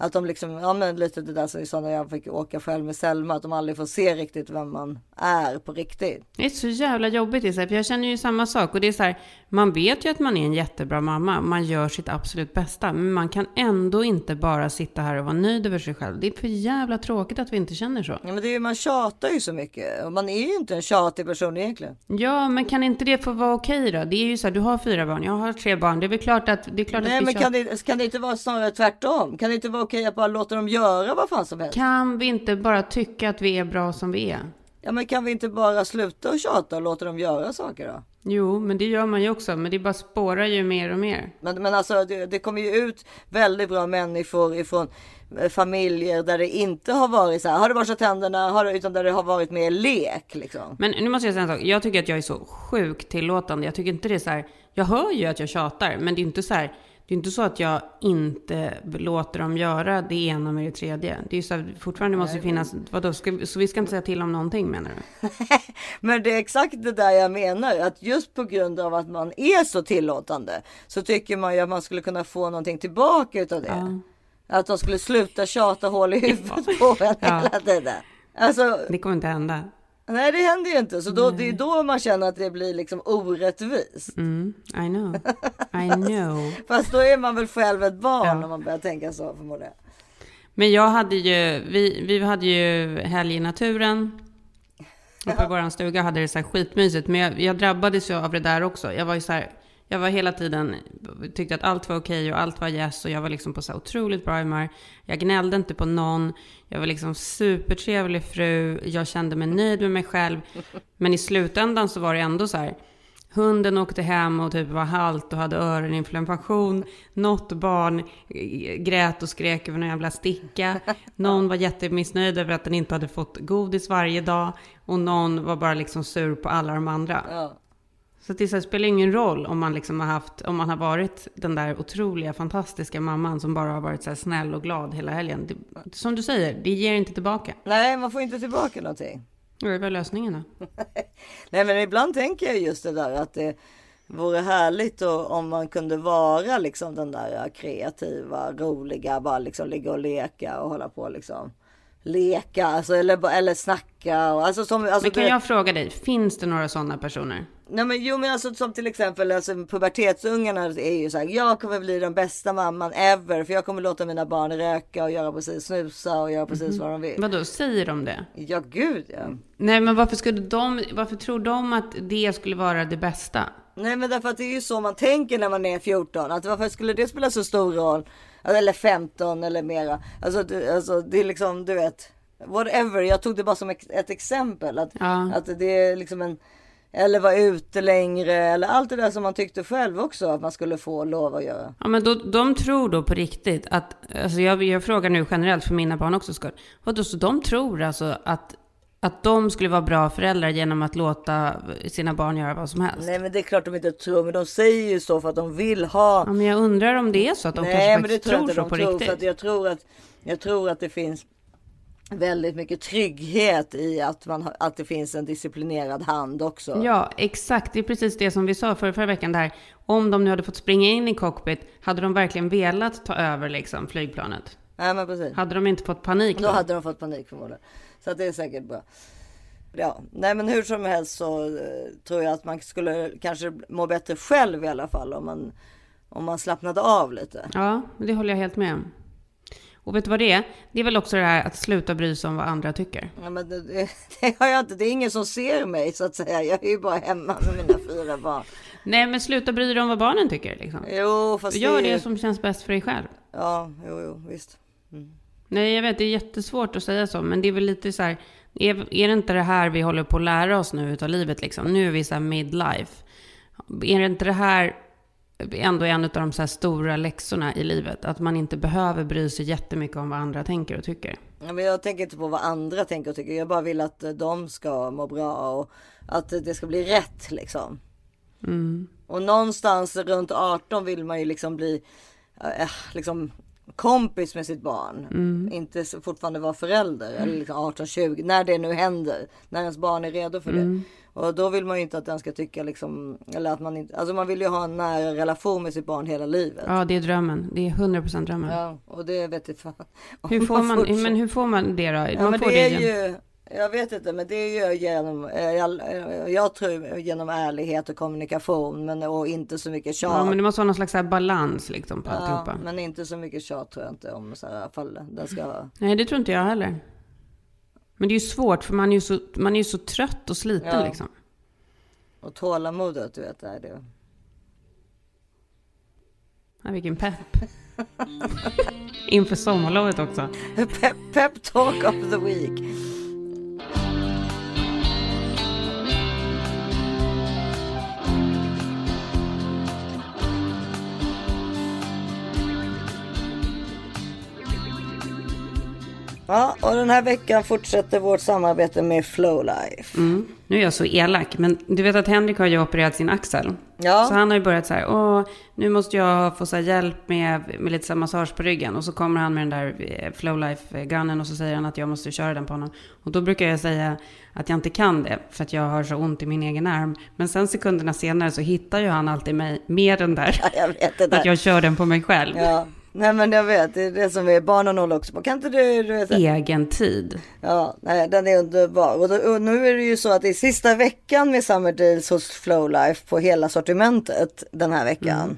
Speaker 1: att de liksom, ja men lite det där som vi sa när jag fick åka själv med Selma, att de aldrig får se riktigt vem man är på riktigt.
Speaker 2: Det är så jävla jobbigt Isabel, för jag känner ju samma sak. Och det är så här, man vet ju att man är en jättebra mamma, man gör sitt absolut bästa. Men man kan ändå inte bara sitta här och vara nöjd över sig själv. Det är för jävla tråkigt att vi inte känner så.
Speaker 1: Ja, men det är ju, man tjatar ju så mycket och man är ju inte en tjatig person egentligen.
Speaker 2: Ja, men kan inte det få vara okej då? Det är ju så här, du har fyra barn, jag har tre barn. Det är väl klart att, det är klart
Speaker 1: Nej
Speaker 2: att vi
Speaker 1: men
Speaker 2: tjatar.
Speaker 1: kan det, kan det inte vara snarare tvärtom? Kan det inte vara okej att bara låta dem göra vad fan som helst?
Speaker 2: Kan vi inte bara tycka att vi är bra som vi är?
Speaker 1: Ja men kan vi inte bara sluta och tjata och låta dem göra saker då?
Speaker 2: Jo, men det gör man ju också. Men det bara spårar ju mer och mer.
Speaker 1: Men, men alltså det, det kommer ju ut väldigt bra människor ifrån eh, familjer där det inte har varit så här, har det borstat tänderna, har det, utan där det har varit mer lek liksom.
Speaker 2: Men nu måste jag säga en sak. Jag tycker att jag är så sjukt tillåtande. Jag tycker inte det är så här. Jag hör ju att jag tjatar, men det är inte så här. Det är inte så att jag inte låter dem göra det ena med det tredje. Det är ju så här, fortfarande måste det finnas, vadå, ska, så vi ska inte säga till om någonting menar du?
Speaker 1: Men det är exakt det där jag menar, att just på grund av att man är så tillåtande så tycker man ju att man skulle kunna få någonting tillbaka utav det. Att de skulle sluta tjata hål i huvudet på en
Speaker 2: Ja.
Speaker 1: hela tiden. Alltså,
Speaker 2: Det kommer inte hända.
Speaker 1: Nej det händer ju inte. Så då, det är då man känner att det blir liksom orättvist.
Speaker 2: Mm, I know. I know.
Speaker 1: Fast då är man väl själv ett barn
Speaker 2: Ja.
Speaker 1: om man börjar tänka så förmodligen.
Speaker 2: Men jag hade ju, vi, vi hade ju helg i naturen. Uppe i våran stuga hade det så här skitmysigt. Men jag, jag drabbades ju av det där också. Jag var ju så här, jag var hela tiden, tyckte att allt var okej och allt var yes. Och jag var liksom på så otroligt bra humör. Jag gnällde inte på någon. Jag var liksom supertrevlig fru. Jag kände mig nöjd med mig själv. Men i slutändan så var det ändå så här. Hunden åkte hem och typ var halt och hade öroninflammation. Något barn grät och skrek över någon jävla sticka. Någon var jättemissnöjd över att den inte hade fått godis varje dag. Och någon var bara liksom sur på alla de andra. Så det så spelar ingen roll om man liksom har haft, om man har varit den där otroliga, fantastiska mamman som bara har varit så här snäll och glad hela helgen. Det, som du säger, det ger inte tillbaka.
Speaker 1: Nej, man får inte tillbaka någonting.
Speaker 2: Det var lösningen då.
Speaker 1: Nej, men ibland tänker jag just det där att det vore härligt och, om man kunde vara liksom den där kreativa, roliga, bara liksom ligga och leka och hålla på liksom. Leka, alltså, eller, eller snacka. Och, alltså, som, alltså,
Speaker 2: Men kan
Speaker 1: det-
Speaker 2: jag fråga dig, finns det några sådana personer?
Speaker 1: Nej men jo men alltså som till exempel alltså, pubertetsungarna är ju så här. Jag kommer bli den bästa mamman ever för jag kommer låta mina barn röka och göra precis snusa och göra precis vad de vill.
Speaker 2: Vadå, säger de det?
Speaker 1: Ja gud ja.
Speaker 2: Nej, men varför skulle de, varför tror de att det skulle vara det bästa?
Speaker 1: Nej men därför att det är ju så man tänker när man är 14. Att varför skulle det spela så stor roll? Eller 15 eller mera. Alltså, det- alltså det är liksom du vet. Whatever. Jag tog det bara som ett exempel. Att,
Speaker 2: Ja.
Speaker 1: att det är liksom en. Eller vara ute längre. Eller allt det där som man tyckte själv också att man skulle få lov att göra.
Speaker 2: Ja, men då, de tror då på riktigt att, alltså jag, jag frågar nu generellt för mina barn också skull. Vadå, så de tror alltså att, att de skulle vara bra föräldrar genom att låta sina barn göra vad som helst?
Speaker 1: Nej men det är klart de inte tror. Men de säger ju så för att de vill ha.
Speaker 2: Ja, men jag undrar om det är så att de
Speaker 1: Nej
Speaker 2: kanske
Speaker 1: men det tror
Speaker 2: tror så
Speaker 1: de
Speaker 2: på
Speaker 1: tror.
Speaker 2: riktigt.
Speaker 1: För att jag tror att. Jag tror att det finns. Väldigt mycket trygghet i att, man, att det finns en disciplinerad hand också.
Speaker 2: Ja, exakt. Det är precis det som vi sa förra, förra veckan där. Om de nu hade fått springa in i cockpit, hade de verkligen velat ta över liksom flygplanet?
Speaker 1: Nej men precis.
Speaker 2: Hade de inte fått panik då?
Speaker 1: Då hade de fått panik förmodligen. Så det är säkert bra. Ja, nej men hur som helst så eh, tror jag att man skulle kanske må bättre själv i alla fall om man, om man slappnade av lite.
Speaker 2: Ja, det håller jag helt med om. Och vet du vad det är? Det är väl också det här att sluta bry sig om vad andra tycker.
Speaker 1: Ja, men det, det, det har jag inte. Det är ingen som ser mig så att säga. Jag är ju bara hemma med mina fyra barn.
Speaker 2: Nej, men sluta bry dig om vad barnen tycker. Liksom.
Speaker 1: Jo, fast
Speaker 2: Gör
Speaker 1: det,
Speaker 2: det som känns bäst för dig själv.
Speaker 1: Ja, jo, jo, visst.
Speaker 2: Nej, jag vet, det är jättesvårt att säga så, men det är väl lite så här, är, är det inte det här vi håller på att lära oss nu utav livet liksom? Nu är vi så här midlife. Är det inte det här ändå en av de så här stora läxorna i livet? Att man inte behöver bry sig jättemycket om vad andra tänker och tycker.
Speaker 1: Ja, men jag tänker inte på vad andra tänker och tycker. Jag bara vill att eh, de ska må bra och att det ska bli rätt liksom. Och någonstans runt 18 vill man ju liksom bli eh, liksom kompis med sitt barn. Inte så- fortfarande vara förälder. Eller liksom 18-20. När det nu händer. När ens barn är redo för det. Och då vill man ju inte att den ska tycka liksom. Eller att man inte. Alltså man vill ju ha en nära relation med sitt barn hela livet.
Speaker 2: Ja, det är drömmen. Det är 100% drömmen.
Speaker 1: Ja, och det vet jag fan.
Speaker 2: Hur får man,
Speaker 1: fortsätter.
Speaker 2: men hur får man det då?
Speaker 1: Ja,
Speaker 2: man
Speaker 1: men
Speaker 2: får
Speaker 1: det är
Speaker 2: genom-
Speaker 1: ju, jag vet inte, men det är ju genom, eh, jag, eh, jag tror genom ärlighet och kommunikation, men och inte så mycket tjat.
Speaker 2: Ja, men det måste vara någon slags balans liksom på
Speaker 1: Ja,
Speaker 2: alltihopa.
Speaker 1: men inte så mycket tjat tror jag inte om så här fall den ska.
Speaker 2: Nej, det tror inte jag heller. Men det är ju svårt, för man är ju så, man är ju så trött och sliten
Speaker 1: Ja.
Speaker 2: liksom.
Speaker 1: Och tålamodet, du vet, är det.
Speaker 2: Ja, vilken pepp. Inför sommarlovet också.
Speaker 1: Pep, pep talk of the week. Ja, och den här veckan fortsätter vårt samarbete med Flowlife.
Speaker 2: Mm. Nu är jag så elak, men du vet att Henrik har ju opererat sin axel.
Speaker 1: Ja.
Speaker 2: Så han har ju börjat så här, åh, nu måste jag få så hjälp med, med lite så massage på ryggen. Och så kommer han med den där eh, Flowlife-gunnen och så säger han att jag måste köra den på honom. Och då brukar jag säga att jag inte kan det, för att jag har så ont i min egen arm. Men sen sekunderna senare så hittar ju han alltid mig med den där.
Speaker 1: Jag vet det
Speaker 2: Att
Speaker 1: där.
Speaker 2: jag kör den på mig själv.
Speaker 1: Ja, Nej men jag vet, det är det som är barnen håller också på. Kan inte du, du vet,
Speaker 2: Egen tid.
Speaker 1: Ja, nej, den är underbar. Och, då, och nu är det ju så att det är sista veckan med Summer Deals hos Flowlife på hela sortimentet den här veckan.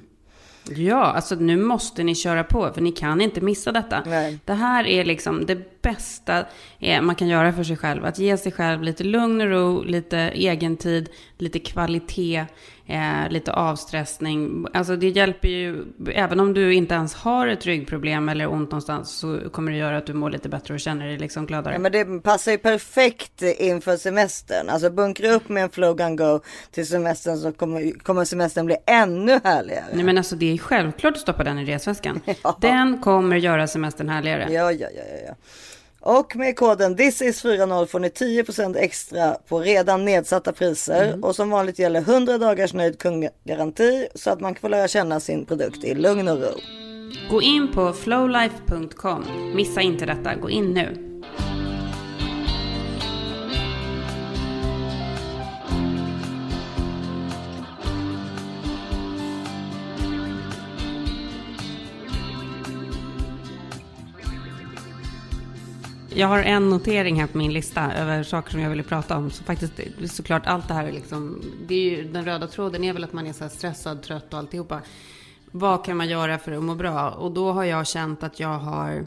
Speaker 2: Ja, alltså nu måste ni köra på, för ni kan inte missa detta.
Speaker 1: Nej.
Speaker 2: Det här är liksom det bästa eh, man kan göra för sig själv. Att ge sig själv lite lugn och ro, lite egentid, lite kvalitet, eh, lite avstressning. Alltså det hjälper ju, även om du inte ens har ett ryggproblem eller ont någonstans, så kommer det göra att du mår lite bättre och känner dig liksom gladare.
Speaker 1: Ja, men det passar ju perfekt inför semestern. Alltså bunkra upp med en Flow Gun Go till semestern så kommer, kommer semestern bli ännu härligare.
Speaker 2: Nej men alltså det är självklart att stoppa den i resväskan. Den kommer göra semestern härligare.
Speaker 1: Ja, ja, ja, ja, ja. Och med koden thisis40 får ni 10% extra på redan nedsatta priser. Och som vanligt gäller 100 dagars nöjd kundgaranti så att man kan få lära känna sin produkt i lugn och ro.
Speaker 2: Gå in på flowlife.com. Missa inte detta. Gå in nu. Jag har en notering här på min lista över saker som jag ville prata om. Så faktiskt, såklart allt det här är liksom, det är ju, den röda tråden är väl att man är så här stressad, trött och alltihopa. Vad kan man göra för att må bra? Och då har jag känt att jag har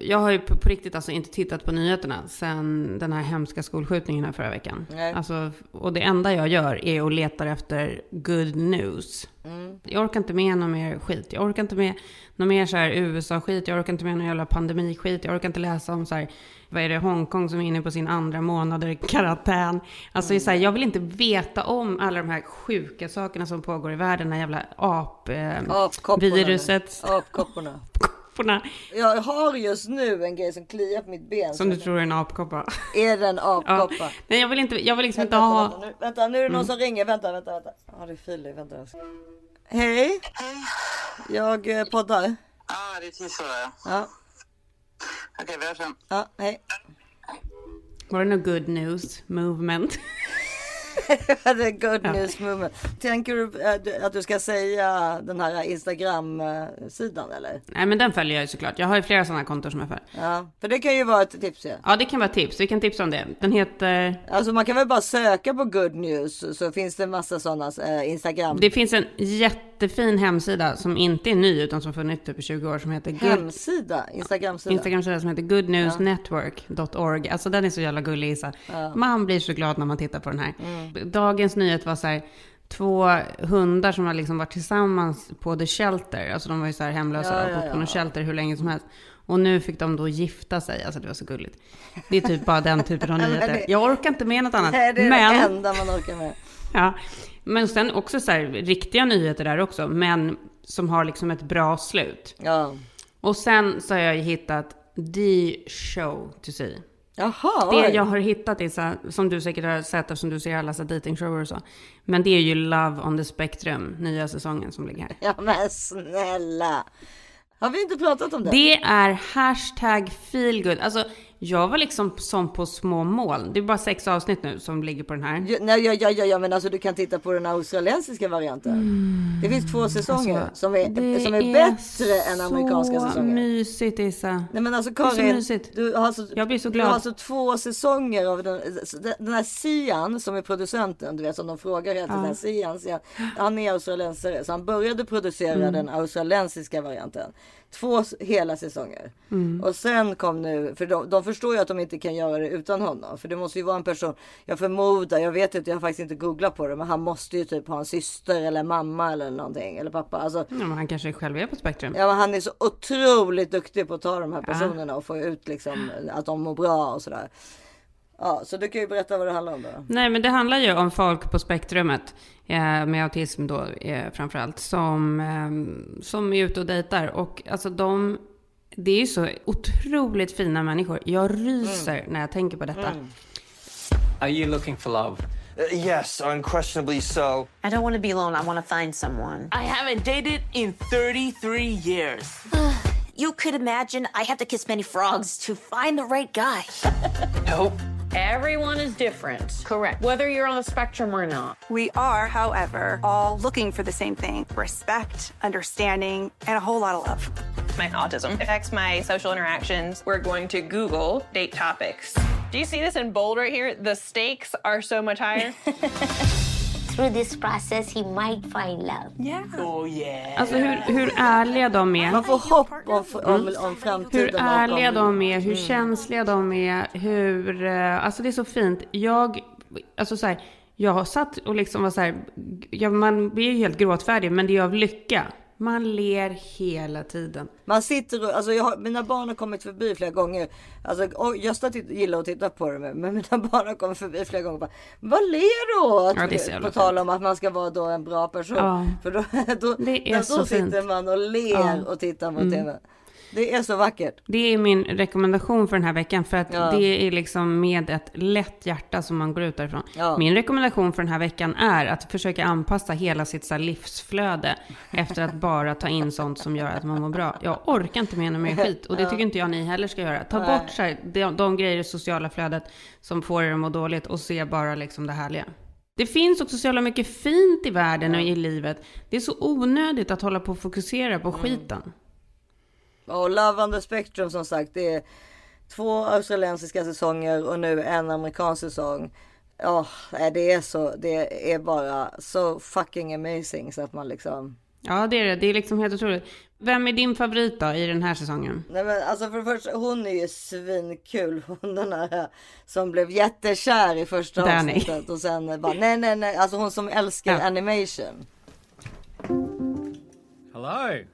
Speaker 2: jag har ju på, på riktigt alltså inte tittat på nyheterna sen den här hemska skolskjutningen här förra veckan.
Speaker 1: Nej.
Speaker 2: Alltså, och det enda jag gör är att leta efter good news. Jag orkar inte med någon mer skit. Jag orkar inte med någon mer så här USA-skit. Jag orkar inte med någon jävla pandemiskit. Jag orkar inte läsa om så här, vad är det, Hongkong som är inne på sin andra månader karantän. Alltså så här, jag vill inte veta om alla de här sjuka sakerna som pågår i världen. Den här jävla ap... Eh,
Speaker 1: Apkopporna.
Speaker 2: viruset.
Speaker 1: Apkopporna.
Speaker 2: Kopporna,
Speaker 1: Jag har just nu en grej som kliar på mitt ben.
Speaker 2: som du tror är en apkoppa.
Speaker 1: Är det en
Speaker 2: Ja.
Speaker 1: apkoppa?
Speaker 2: Nej, jag vill inte, jag vill liksom inte
Speaker 1: Vänta,
Speaker 2: ha...
Speaker 1: vänta, nu, vänta, nu är det någon som ringer. Vänta, vänta, vänta. Ja, det är Filip. Vänta. Hej. Jag eh, poddar.
Speaker 10: Ja, ah, det är där.
Speaker 1: Ja,
Speaker 10: Okej, vi hörs sen.
Speaker 1: ja, hej.
Speaker 2: Var det något good news movement?
Speaker 1: är good news movement. Tänker du eh, du- att du ska säga den här Instagram-sidan eller?
Speaker 2: Nej, men den följer jag ju såklart. Jag har ju flera sådana konton som jag följer.
Speaker 1: Ja, för det kan ju vara ett tips ju.
Speaker 2: Ja, det kan vara tips. Vi kan tipsa om det. Den heter...
Speaker 1: Alltså man kan väl bara söka på good news så finns det en massa sådana eh, Instagram.
Speaker 2: Det finns en jättefin hemsida som inte är ny utan som funnits typ i 20 år som heter.
Speaker 1: Hemsida, Instagram-sida.
Speaker 2: Instagram-sida som heter goodnewsnetwork.org. Alltså den är så jävla gullig Isa. Man blir så glad när man tittar på den här.
Speaker 1: Mm.
Speaker 2: Dagens nyhet var så här. Två hundar som har liksom varit tillsammans på The Shelter. Alltså de var ju så här hemlösa
Speaker 1: Ja,
Speaker 2: och
Speaker 1: ja,
Speaker 2: bott på
Speaker 1: ja.
Speaker 2: något shelter hur länge som helst. Och nu fick de då gifta sig. Alltså det var så gulligt. Det är typ bara den typen av nyheter. Jag orkar inte med något annat.
Speaker 1: Nej, det är
Speaker 2: men...
Speaker 1: det enda man orkar med.
Speaker 2: Ja, men sen också så här riktiga nyheter där också, men som har liksom ett bra slut.
Speaker 1: Ja.
Speaker 2: Och sen så har jag ju hittat the show to see.
Speaker 1: Jaha,
Speaker 2: Det
Speaker 1: oj.
Speaker 2: jag har hittat är så här, som du säkert har sett eftersom du ser alla så här datingshower och så. Men det är ju Love on the Spectrum, nya säsongen som ligger här.
Speaker 1: Ja men snälla. Har vi inte pratat om det?
Speaker 2: Det är hashtag feelgood. Alltså, jag var liksom som på små moln. Det är bara sex avsnitt nu som ligger på den här.
Speaker 1: Ja, nej, ja, ja, ja, ja, men alltså du kan titta på den australiensiska varianten. Det finns två säsonger
Speaker 2: Alltså,
Speaker 1: som, är,
Speaker 2: det
Speaker 1: som är bättre än amerikanska
Speaker 2: så
Speaker 1: säsonger.
Speaker 2: mysigt Isa.
Speaker 1: Nej men alltså
Speaker 2: Det är så
Speaker 1: Karin,
Speaker 2: mysigt.
Speaker 1: du har alltså,
Speaker 2: Jag blir så
Speaker 1: du
Speaker 2: glad.
Speaker 1: har alltså två säsonger av den, den här Sian som är producenten, du vet som de frågar hela tiden, Sian, Sian, han är australiensare så han började producera
Speaker 2: Mm.
Speaker 1: den australiensiska varianten. Två hela säsonger.
Speaker 2: Mm.
Speaker 1: Och sen kom nu, för de, de förstår ju att de inte kan göra det utan honom. För det måste ju vara en person, jag förmodar, jag vet inte, jag har faktiskt inte googlat på det, men han måste ju typ ha en syster eller mamma eller någonting, eller pappa. Alltså,
Speaker 2: Ja, men han kanske själv är på Spektrum.
Speaker 1: Ja, men han är så otroligt duktig på att ta de här personerna och få ut liksom att de mår bra och sådär. Ja, så du kan ju berätta vad det handlar om då.
Speaker 2: Nej, men det handlar ju om folk på spektrumet eh, med autism då eh, framförallt som, eh, som är ute och dejtar. Och alltså de, det är ju så otroligt fina människor. Jag ryser när jag tänker på detta.
Speaker 11: Are you looking for love?
Speaker 12: Uh, yes, unquestionably so.
Speaker 13: I don't want to be alone. I want to find someone.
Speaker 14: I haven't dated in 33 years.
Speaker 13: You could imagine I have to kiss many frogs to find the right guy.
Speaker 11: Nope.
Speaker 13: Everyone is different. Correct. Whether you're on the spectrum or not.
Speaker 15: We are, however, all looking for the same thing respect, understanding, and a whole lot of love.
Speaker 16: My autism affects my social interactions. We're going to Google date topics. Do you see this in bold right here? The stakes are so much higher.
Speaker 17: Through this process he might find love.
Speaker 16: Yeah. Oh yeah.
Speaker 2: Alltså hur, hur ärliga de är.
Speaker 1: Man får hopp om, om, om framtiden.
Speaker 2: Hur ärliga de är, hur
Speaker 1: Mm.
Speaker 2: känsliga de är, hur... eh, Alltså det är så fint. Jag, alltså så här, jag har satt och liksom var så här, ja, man blir ju helt gråtfärdig, men det är av lycka. Man ler hela tiden.
Speaker 1: Man sitter och, alltså jag har, mina barn har kommit förbi flera gånger. Alltså, och Gösta titt- gillar att titta på det men mina barn har kommit förbi flera gånger. och Bara, Vad ler du åt?
Speaker 2: Ja, det är
Speaker 1: på tal om att man ska vara då en bra person.
Speaker 2: Ja.
Speaker 1: För då, då,
Speaker 2: Det är
Speaker 1: då
Speaker 2: så
Speaker 1: sitter
Speaker 2: fint.
Speaker 1: man och ler
Speaker 2: Ja.
Speaker 1: och tittar på
Speaker 2: Mm.
Speaker 1: tv. Det är så vackert.
Speaker 2: Det är min rekommendation för den här veckan. För att
Speaker 1: Ja.
Speaker 2: det är liksom med ett lätt hjärta som man går ut därifrån.
Speaker 1: Ja.
Speaker 2: Min rekommendation för den här veckan är att försöka anpassa hela sitt så livsflöde efter att bara ta in sånt som gör att man mår bra. Jag orkar inte med ännu mer skit. Och det tycker inte jag ni heller ska göra. Ta
Speaker 1: Nej.
Speaker 2: bort så här, de, de grejer i sociala flödet som får er att må dåligt och se bara liksom det härliga. Det finns också så jävla mycket fint i världen och i livet. Det är så onödigt att hålla på och fokusera på skiten.
Speaker 1: Och Love on the Spectrum som sagt, det är två australiensiska säsonger och nu en amerikansk säsong. Ja, nej, det är så, det är bara så fucking amazing så att man liksom.
Speaker 2: Ja, det är det. Det är liksom helt otroligt. Vem är din favorit då i den här säsongen?
Speaker 1: Nej men alltså för det första, hon är ju svinkul. Hon den här som blev jättekär i första
Speaker 2: Danny.
Speaker 1: avsnittet och sen bara nej nej nej, alltså hon som älskar
Speaker 2: Ja.
Speaker 1: animation.
Speaker 18: Hello.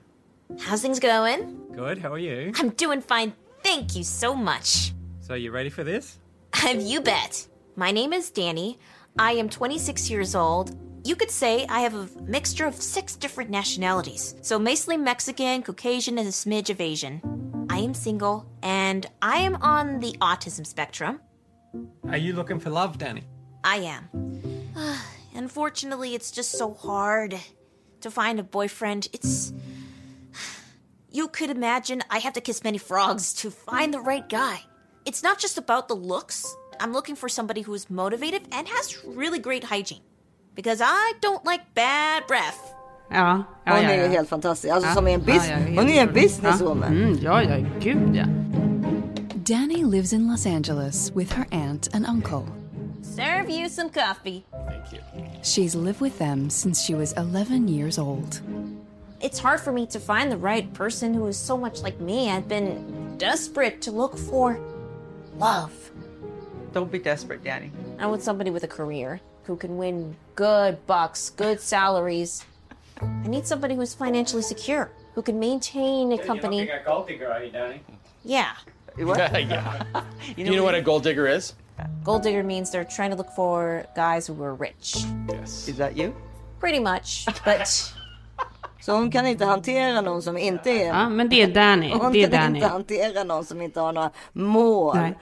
Speaker 19: How's things going?
Speaker 18: Good. How are you?
Speaker 19: I'm doing fine. Thank you so much.
Speaker 18: So you ready for this?
Speaker 19: Have you bet. My name is Danny. I am 26 years old. You could say I have a mixture of six different nationalities. So mostly Mexican, Caucasian, and a smidge of Asian. I am single, and I am on the autism spectrum.
Speaker 18: Are you looking for love, Danny?
Speaker 19: I am. Unfortunately, it's just so hard to find a boyfriend. It's. You could imagine I have to kiss many frogs to find the right guy. It's not just about the looks. I'm looking for somebody who is motivated and has really great hygiene. Because I don't like bad breath.
Speaker 2: Ja, ja,
Speaker 1: Hon
Speaker 2: ja,
Speaker 1: är ju
Speaker 2: ja.
Speaker 1: helt fantastisk. Alltså
Speaker 2: Ja.
Speaker 1: som är en bis-
Speaker 2: Ja, ja,
Speaker 1: hon är en businesswoman.
Speaker 2: Ja. Mm, ja, ja, gud ja.
Speaker 20: Danny lives in Los Angeles with her aunt and uncle.
Speaker 19: Serve you some coffee.
Speaker 18: Thank you.
Speaker 20: She's lived with them since she was 11 years old.
Speaker 19: It's hard for me to find the right person who is so much like me. I've been desperate to look for love.
Speaker 21: Don't be desperate, Danny.
Speaker 19: I want somebody with a career who can win good bucks, good salaries. I need somebody who's financially secure, who can maintain a company.
Speaker 9: You're not being a gold digger, are you, Danny?
Speaker 19: Yeah.
Speaker 6: yeah. You know, what a gold digger is?
Speaker 19: Gold digger means they're trying to look for guys who are rich.
Speaker 6: Yes.
Speaker 21: Is that you?
Speaker 19: Pretty much, but
Speaker 1: Så hon kan inte hantera någon som inte är...
Speaker 2: Ja, men det är Danny.
Speaker 1: Hon
Speaker 2: Det är
Speaker 1: kan
Speaker 2: Danny.
Speaker 1: inte hantera någon som inte har några mål.
Speaker 2: Nej.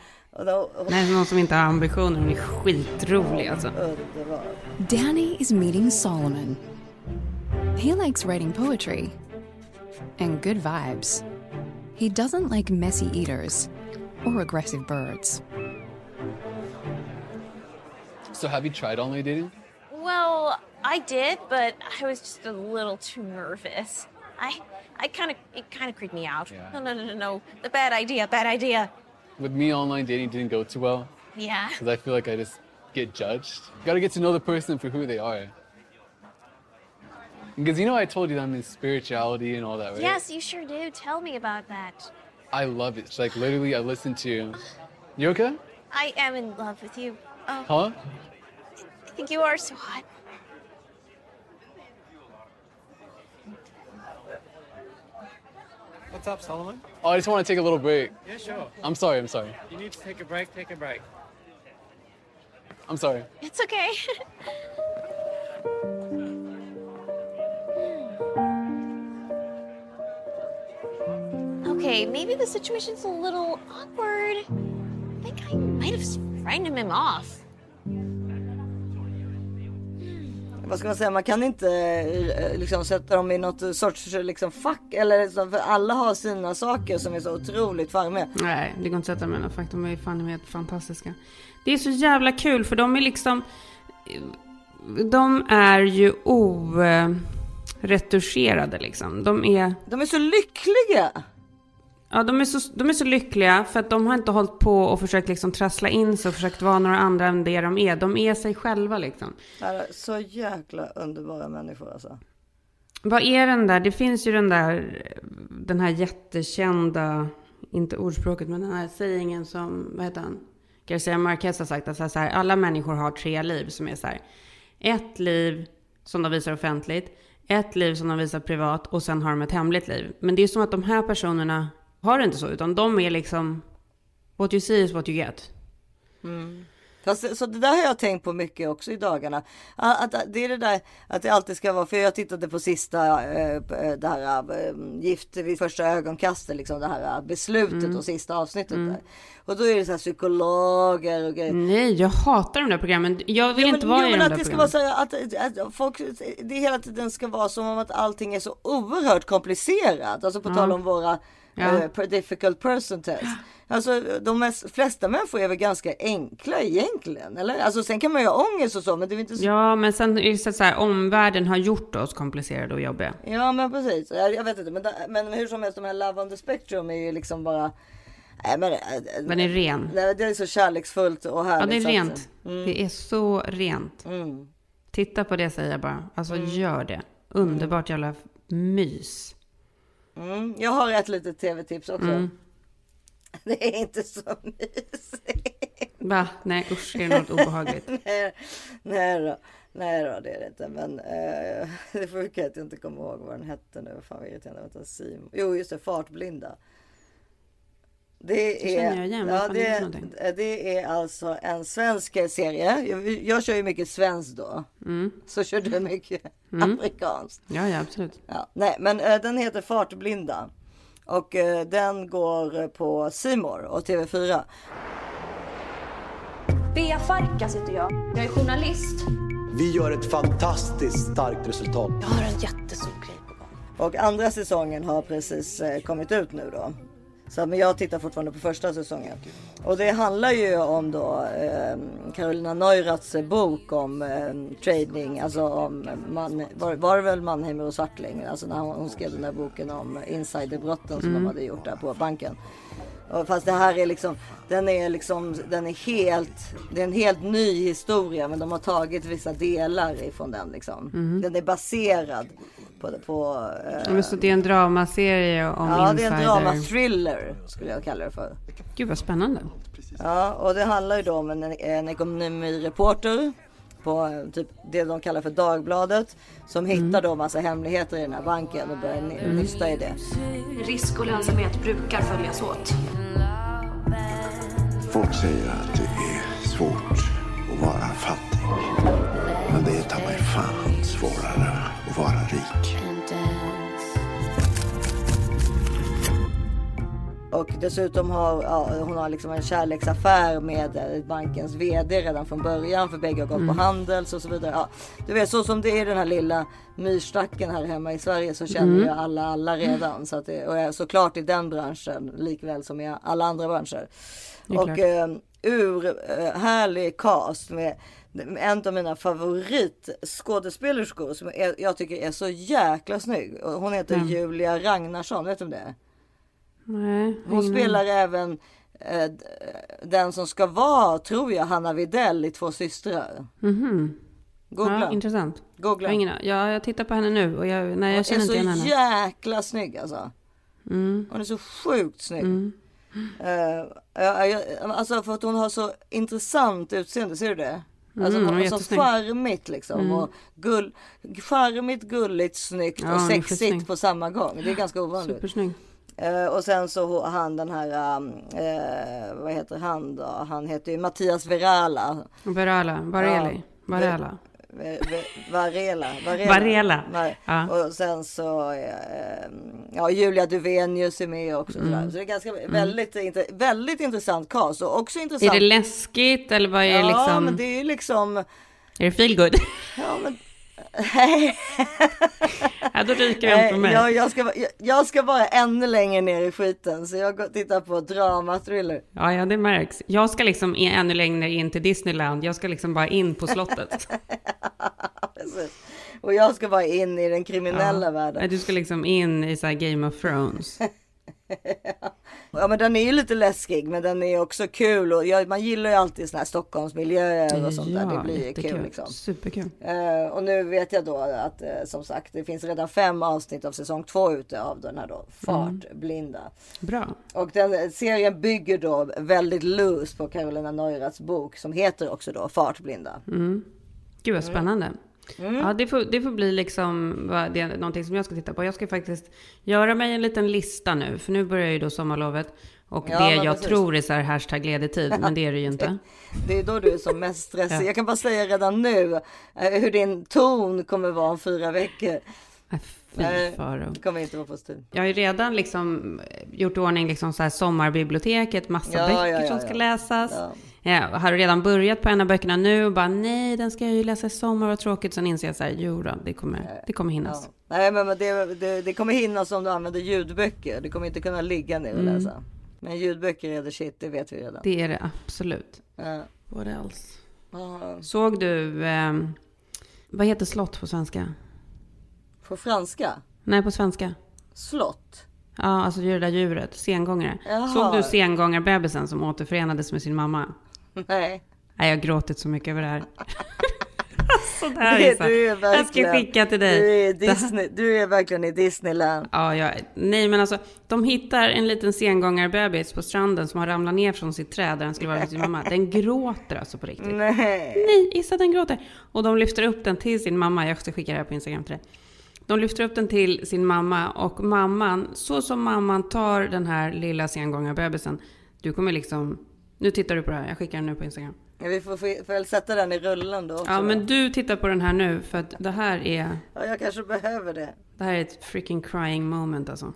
Speaker 1: Då,
Speaker 2: Nej, någon som inte har ambitioner. Hon är skitrolig alltså.
Speaker 1: Underbar.
Speaker 20: Danny is meeting Solomon. He likes writing poetry and good vibes. He doesn't like messy eaters or aggressive birds.
Speaker 22: So have you tried online dating?
Speaker 19: Well, I did, but I was just a little too nervous. I, I kind of, it kind of creeped me out. No, no, no, no, no. The bad idea, bad idea.
Speaker 22: With me, online dating didn't go too well
Speaker 19: Yeah.
Speaker 22: because I feel like I just get judged. You gotta get to know the person for who they are. Because you know, I told you that I'm in spirituality and all that, right?
Speaker 19: Yes, you sure do. Tell me about that.
Speaker 22: I love it. It's like literally, I listen to. You okay?
Speaker 19: I am in love with you. Oh,
Speaker 22: Huh?
Speaker 19: I think you are so hot.
Speaker 18: What's up, Solomon?
Speaker 22: Oh, I just want to take a little break.
Speaker 18: Yeah, sure.
Speaker 22: I'm sorry. I'm sorry.
Speaker 18: You need to take a break. Take a break.
Speaker 22: I'm sorry.
Speaker 19: It's okay. okay, maybe the situation's a little awkward. I think I might have frightened him off.
Speaker 1: Vad ska man säga, man kan inte eh, liksom sätta dem i något sorts liksom fack eller så, för alla har sina saker som är så otroligt charmiga.
Speaker 2: Nej, det går inte att sätta dem i något fack. De är fan helt fantastiska. Det är så jävla kul för de är liksom... De är ju oretuscherade liksom. De är...
Speaker 1: De är så lyckliga!
Speaker 2: Ja, de är, så, de är så lyckliga för att de har inte hållit på och försökt liksom trassla in sig och försökt vara några andra än det de är. De är sig själva liksom.
Speaker 1: Så jäkla underbara människor alltså.
Speaker 2: Vad är den där? Det finns ju den där, den här jättekända, inte ordspråket, men den här sägningen som, vad heter han? Garcia Marquez har sagt att så här, alla människor har tre liv som är så här. Ett liv som de visar offentligt, ett liv som de visar privat och sen har de ett hemligt liv. Men det är som att de här personerna har det inte så, utan de är liksom what you see is what you get.
Speaker 1: Mm. Fast, så det där har jag tänkt på mycket också i dagarna. Att, att, det är det där att det alltid ska vara, för jag tittade på sista, äh, det här äh, gift vid första ögonkastet, liksom det här beslutet
Speaker 2: Mm.
Speaker 1: och sista avsnittet
Speaker 2: Mm.
Speaker 1: där. Och då är det så här psykologer och grejer.
Speaker 2: Nej, jag hatar de där programmen. Jag vill
Speaker 1: Ja,
Speaker 2: inte
Speaker 1: men,
Speaker 2: vara
Speaker 1: jo,
Speaker 2: i
Speaker 1: men
Speaker 2: de
Speaker 1: att
Speaker 2: där
Speaker 1: det ska vara så att, att folk, det hela tiden ska vara som om att allting är så oerhört komplicerat. Alltså på
Speaker 2: Ja.
Speaker 1: tal om våra
Speaker 2: Ja.
Speaker 1: eh, per difficult person test. Alltså de mest, flesta människor är väl ganska enkla egentligen, eller? Alltså sen kan man ju ha ångest och så, men det är inte så.
Speaker 2: Ja, men sen är det så här, omvärlden har gjort oss komplicerade och jobbiga.
Speaker 1: Ja, men precis. Jag, jag vet inte, men, men hur som helst, de här Love on the Spectrum är ju liksom bara. Nej, men,
Speaker 2: Den är ren.
Speaker 1: Nej, det är så kärleksfullt och
Speaker 2: Ja,
Speaker 1: härligt.
Speaker 2: det är rent.
Speaker 1: Mm.
Speaker 2: Det är så rent. Titta på det säger jag bara. Alltså gör det. Underbart jävla mys.
Speaker 1: Mm. Jag har ett litet tv-tips också.
Speaker 2: Mm.
Speaker 1: Det är inte så mysigt.
Speaker 2: Va? Nej usch, är det något obehagligt?
Speaker 1: nej, nej då. Nej då, det är det inte. Men eh, det får att jag inte kommer ihåg vad den hette nu. Fan vad irriterande. Jo, just det. Fartblinda. Det är,
Speaker 2: jag igen. Vad
Speaker 1: ja, det,
Speaker 2: det
Speaker 1: är alltså en svensk serie. Jag, jag kör ju mycket svenskt då.
Speaker 2: Mm.
Speaker 1: Så kör du mycket
Speaker 2: Mm.
Speaker 1: amerikanskt.
Speaker 2: Ja, ja, absolut.
Speaker 1: Ja, nej, men eh, den heter Fartblinda. Och eh, den går på Simor och TV4.
Speaker 23: Bea Farkas heter jag. Jag är journalist.
Speaker 24: Vi gör ett fantastiskt starkt resultat.
Speaker 23: Jag har en jättestor grej på gång.
Speaker 1: Och andra säsongen har precis eh, kommit ut nu då. Så, men jag tittar fortfarande på första säsongen. Och det handlar ju om då eh, Carolina Neuraths bok om eh, trading. Alltså om man, var, var det väl Mannheimer och Swartling. Alltså när hon, hon skrev den där boken om insiderbrotten som
Speaker 2: Mm.
Speaker 1: de hade gjort där på banken. Fast det här är liksom, den är liksom, den är helt, det är en helt ny historia men de har tagit vissa delar ifrån den liksom.
Speaker 2: Mhm.
Speaker 1: Den är baserad på, på eh,
Speaker 2: så det är en dramaserie om
Speaker 1: Ja,
Speaker 2: insider.
Speaker 1: det är en drama-thriller skulle jag kalla det för.
Speaker 2: Gud vad spännande.
Speaker 1: Ja, och det handlar ju då om en, en ekonomireporter på typ det de kallar för Dagbladet som hittar då massa hemligheter i den här banken och börjar
Speaker 23: Mm.
Speaker 1: nysta i det.
Speaker 23: Risk och lönsamhet brukar följas åt.
Speaker 25: Folk säger att det är svårt att vara fattig. Men det är ta mig fan svårare att vara rik.
Speaker 1: Och dessutom har ja, hon har liksom en kärleksaffär med eh, bankens vd redan från början för bägge har gått
Speaker 2: Mm.
Speaker 1: på Handels och så vidare. Ja, du vet så som det är den här lilla myrstacken här hemma i Sverige så känner
Speaker 2: Mm.
Speaker 1: ju alla alla redan. Så att det, och jag- såklart i den branschen likväl som i alla andra branscher. Och
Speaker 2: klart.
Speaker 1: eh, ur eh, härlig cast med en av mina favoritskådespelerskor som är, jag tycker är så jäkla snygg. Hon heter
Speaker 2: Ja.
Speaker 1: Julia Ragnarsson, vet du om det är?
Speaker 2: Nej,
Speaker 1: Hon spelar även eh, den som ska vara, tror jag, Hanna Videll i Två systrar.
Speaker 2: Mhm.
Speaker 1: Googla.
Speaker 2: Ja, intressant.
Speaker 1: Googla.
Speaker 2: Jag, ingen, ja, jag tittar på henne nu och jag, nej, jag
Speaker 1: Hon
Speaker 2: känner inte igen
Speaker 1: är så
Speaker 2: henne.
Speaker 1: jäkla snygg alltså.
Speaker 2: Mm.
Speaker 1: Hon är så sjukt snygg.
Speaker 2: Mm.
Speaker 1: Eh, ja, ja, alltså för att hon har så intressant utseende, ser du det? Alltså
Speaker 2: Mm, hon
Speaker 1: hon
Speaker 2: är
Speaker 1: så charmigt liksom.
Speaker 2: Mm.
Speaker 1: Och gull, charmigt, gulligt, snyggt
Speaker 2: Ja,
Speaker 1: och
Speaker 2: hon
Speaker 1: sexigt på samma gång. Det är ganska ovanligt.
Speaker 2: Supersnygg.
Speaker 1: Eh, och sen så har han den här, eh, vad heter han då? Han heter ju Mattias Verala.
Speaker 2: Varela, Vareli,
Speaker 1: Ja.
Speaker 2: Varela.
Speaker 1: Varela. Varela.
Speaker 2: Varela.
Speaker 1: Nej.
Speaker 2: Ja.
Speaker 1: Och sen så, eh, ja Julia Duvenius är med också.
Speaker 2: Mm.
Speaker 1: Så det är ganska väldigt, inte, väldigt intressant cast och också
Speaker 2: Är
Speaker 1: intressant.
Speaker 2: det läskigt eller vad är det
Speaker 1: ja,
Speaker 2: liksom?
Speaker 1: men det är ju liksom,
Speaker 2: Är det feelgood?
Speaker 1: ja men Nej.
Speaker 2: Ja, då ryker den från mig.
Speaker 1: Jag, jag, ska, jag, jag ska vara ännu längre ner i skiten. Så jag går tittar på drama thriller.
Speaker 2: Ja, ja, det märks. Jag ska liksom in, ännu längre in till Disneyland. Jag ska liksom bara in på slottet.
Speaker 1: Och jag ska bara in i den kriminella
Speaker 2: Ja.
Speaker 1: världen.
Speaker 2: Du ska liksom in i så Game of Thrones.
Speaker 1: Ja men den är ju lite läskig men den är också kul och jag, man gillar ju alltid såna här Stockholmsmiljöer och sånt där. Det blir ju
Speaker 2: jättekul.
Speaker 1: kul liksom.
Speaker 2: Superkul.
Speaker 1: Eh, och nu vet jag då att eh, som sagt det finns redan fem avsnitt av säsong två ute av den här då Fartblinda.
Speaker 2: Bra.
Speaker 1: Och den serien bygger då väldigt loose på Carolina Neuraths bok som heter också då Fartblinda.
Speaker 2: Mm. Gud vad spännande.
Speaker 1: Mm.
Speaker 2: Ja, det får, det får bli liksom det är någonting som jag ska titta på. Jag ska faktiskt göra mig en liten lista nu, för nu börjar ju då sommarlovet. Och
Speaker 1: Ja,
Speaker 2: det jag
Speaker 1: precis.
Speaker 2: tror är så här hashtag ledig tid, men det är det ju inte.
Speaker 1: Det är då du är som mest stressig.
Speaker 2: Ja.
Speaker 1: Jag kan bara säga redan nu eh, hur din ton kommer vara om fyra veckor.
Speaker 2: Fy
Speaker 1: Nej,
Speaker 2: faro.
Speaker 1: kommer inte vara positivt.
Speaker 2: Jag har ju redan liksom gjort i ordning liksom så här sommarbiblioteket, massa
Speaker 1: Ja,
Speaker 2: böcker som ska läsas.
Speaker 1: Ja.
Speaker 2: Jag har redan börjat på en av böckerna nu och bara nej, den ska jag ju läsa i sommar, vad tråkigt. Sen inser jag så här, jo då, det kommer, det kommer hinnas.
Speaker 1: Ja. Nej men det, det, det kommer hinnas om du använder ljudböcker. Du kommer inte kunna ligga ner och
Speaker 2: Mm.
Speaker 1: läsa. Men ljudböcker är the shit, det vet vi redan.
Speaker 2: Det är det absolut.
Speaker 1: Ja.
Speaker 2: What else?
Speaker 1: Ja.
Speaker 2: Såg du, ehm, vad heter slott på svenska?
Speaker 1: På franska?
Speaker 2: Nej, på svenska.
Speaker 1: Slott?
Speaker 2: Ja, alltså det där djuret, sengångare.
Speaker 1: Jaha.
Speaker 2: Såg du sengångarbebisen som återförenades med sin mamma?
Speaker 1: Nej.
Speaker 2: Nej, jag har gråtit så mycket över det här. alltså det här
Speaker 1: Det-
Speaker 2: är så.
Speaker 1: du är
Speaker 2: Jag ska
Speaker 1: verkligen-
Speaker 2: skicka till dig.
Speaker 1: Du är, Disney, du är verkligen i Disneyland.
Speaker 2: Ja, ja, nej men alltså, de hittar en liten sengångarbebis på stranden som har ramlat ner från sitt träd där den skulle vara med sin mamma. Den gråter alltså på riktigt.
Speaker 1: Nej.
Speaker 2: Nej, Issa den gråter. Och de lyfter upp den till sin mamma. Jag ska skicka det här på Instagram till dig. De lyfter upp den till sin mamma och mamman, så som mamman tar den här lilla sengångarbebisen. Du kommer liksom, nu tittar du på det här, jag skickar den nu på Instagram.
Speaker 1: Ja, vi får, får väl sätta den i rullen då också.
Speaker 2: Ja, men du tittar på den här nu för att det här är,
Speaker 1: ja, jag kanske behöver det.
Speaker 2: det här är ett freaking crying moment alltså.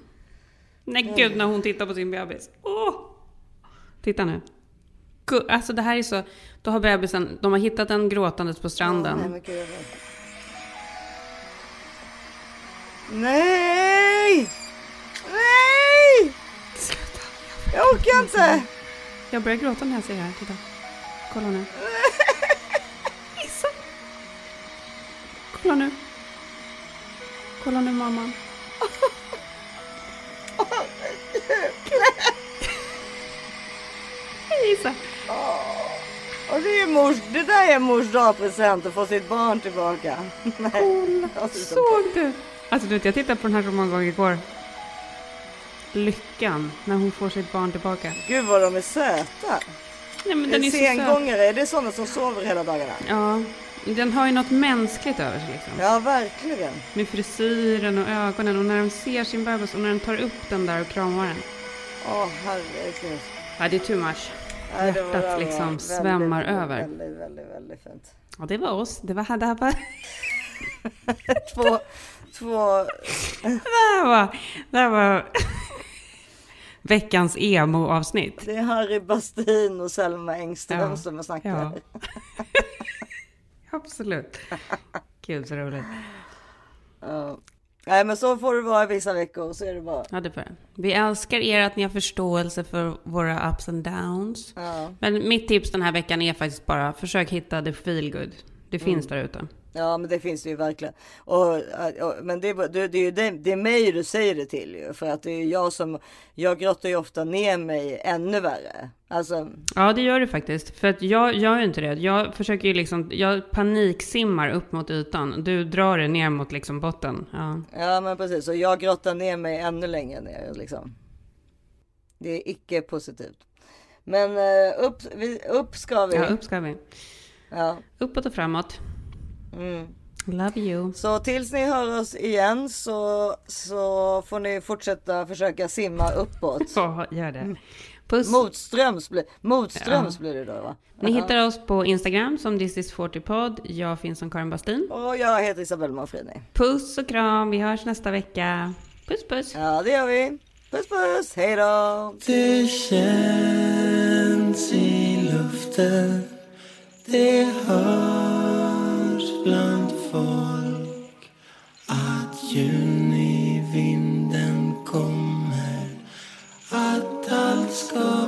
Speaker 2: Nej gud, när hon tittar på sin bebis. Åh! Titta nu. Gu- Alltså det här är så, då har bebisen, de har hittat den gråtandes på stranden.
Speaker 1: Nej, men gud. Nej! Nej! Jag orkar inte!
Speaker 2: Jag börjar gråta när jag ser det här. Titta. Kolla nu. Issa. Kolla nu. Kolla nu mamman. Hej Issa.
Speaker 1: Och det, är mors, det där är mors dagpresent att få sitt barn tillbaka.
Speaker 2: Kolla. Såg du? Alltså du vet, jag tittade på den här så många gånger igår. Lyckan när hon får sitt barn tillbaka.
Speaker 1: Gud vad de är söta.
Speaker 2: Nej, men den är.
Speaker 1: Sengångare, är det sådana som sover hela dagarna?
Speaker 2: Ja, den har ju något mänskligt över sig liksom.
Speaker 1: Ja, verkligen.
Speaker 2: Med frisyren och ögonen och när de ser sin bebis och när den tar upp den där och kramar den.
Speaker 1: Åh, herregud.
Speaker 2: Ja, det är too much.
Speaker 1: Var
Speaker 2: Hjärtat liksom
Speaker 1: väldigt,
Speaker 2: svämmar
Speaker 1: väldigt,
Speaker 2: över.
Speaker 1: Väldigt, väldigt, väldigt fint.
Speaker 2: Ja, det var oss. Det var det här var...
Speaker 1: två, två...
Speaker 2: Det här var, det här var veckans emo-avsnitt.
Speaker 1: Det är Harry Bastin och Selma Engström
Speaker 2: Ja.
Speaker 1: som snackar.
Speaker 2: Ja. Absolut. Gud så roligt.
Speaker 1: Ja. Nej, men så får det vara vissa veckor. Så är det bara.
Speaker 2: Ja, det får. Vi älskar er att ni har förståelse för våra ups and downs.
Speaker 1: Ja.
Speaker 2: Men mitt tips den här veckan är faktiskt bara försök hitta the feel good. Det finns
Speaker 1: Mm.
Speaker 2: där ute.
Speaker 1: Ja, men det finns det ju verkligen. Och, och, men det, är- det, det är ju det, det är mig du säger det till ju. För att det är jag som, jag grottar ju ofta ner mig ännu värre. Alltså,
Speaker 2: Ja, det gör du faktiskt. För att jag gör ju inte det. Jag försöker ju liksom, jag paniksimmar upp mot ytan. Du drar det ner mot liksom botten. Ja.
Speaker 1: ja men precis. Och jag grottar ner mig ännu längre ner liksom. Det är icke positivt. Men eh, upp, upp ska vi.
Speaker 2: ja, upp ska vi.
Speaker 1: Ja.
Speaker 2: Uppåt och framåt.
Speaker 1: Mm.
Speaker 2: Love you.
Speaker 1: Så tills ni hör oss igen så, så får ni fortsätta försöka simma uppåt.
Speaker 2: Ja, gör det. Puss.
Speaker 1: Motströms, blir, motströms
Speaker 2: Ja.
Speaker 1: blir det då va?
Speaker 2: Ni hittar oss på Instagram som This is 40pod. Jag finns som Karin Bastin.
Speaker 1: Och jag heter Isabelle Manfrini.
Speaker 2: Puss och kram. Vi hörs nästa vecka. Puss puss.
Speaker 1: Ja det gör vi. Puss puss, hej då!
Speaker 26: Det känns i luften Det hörs bland folk att
Speaker 27: jun i vinden kommer, att allt ska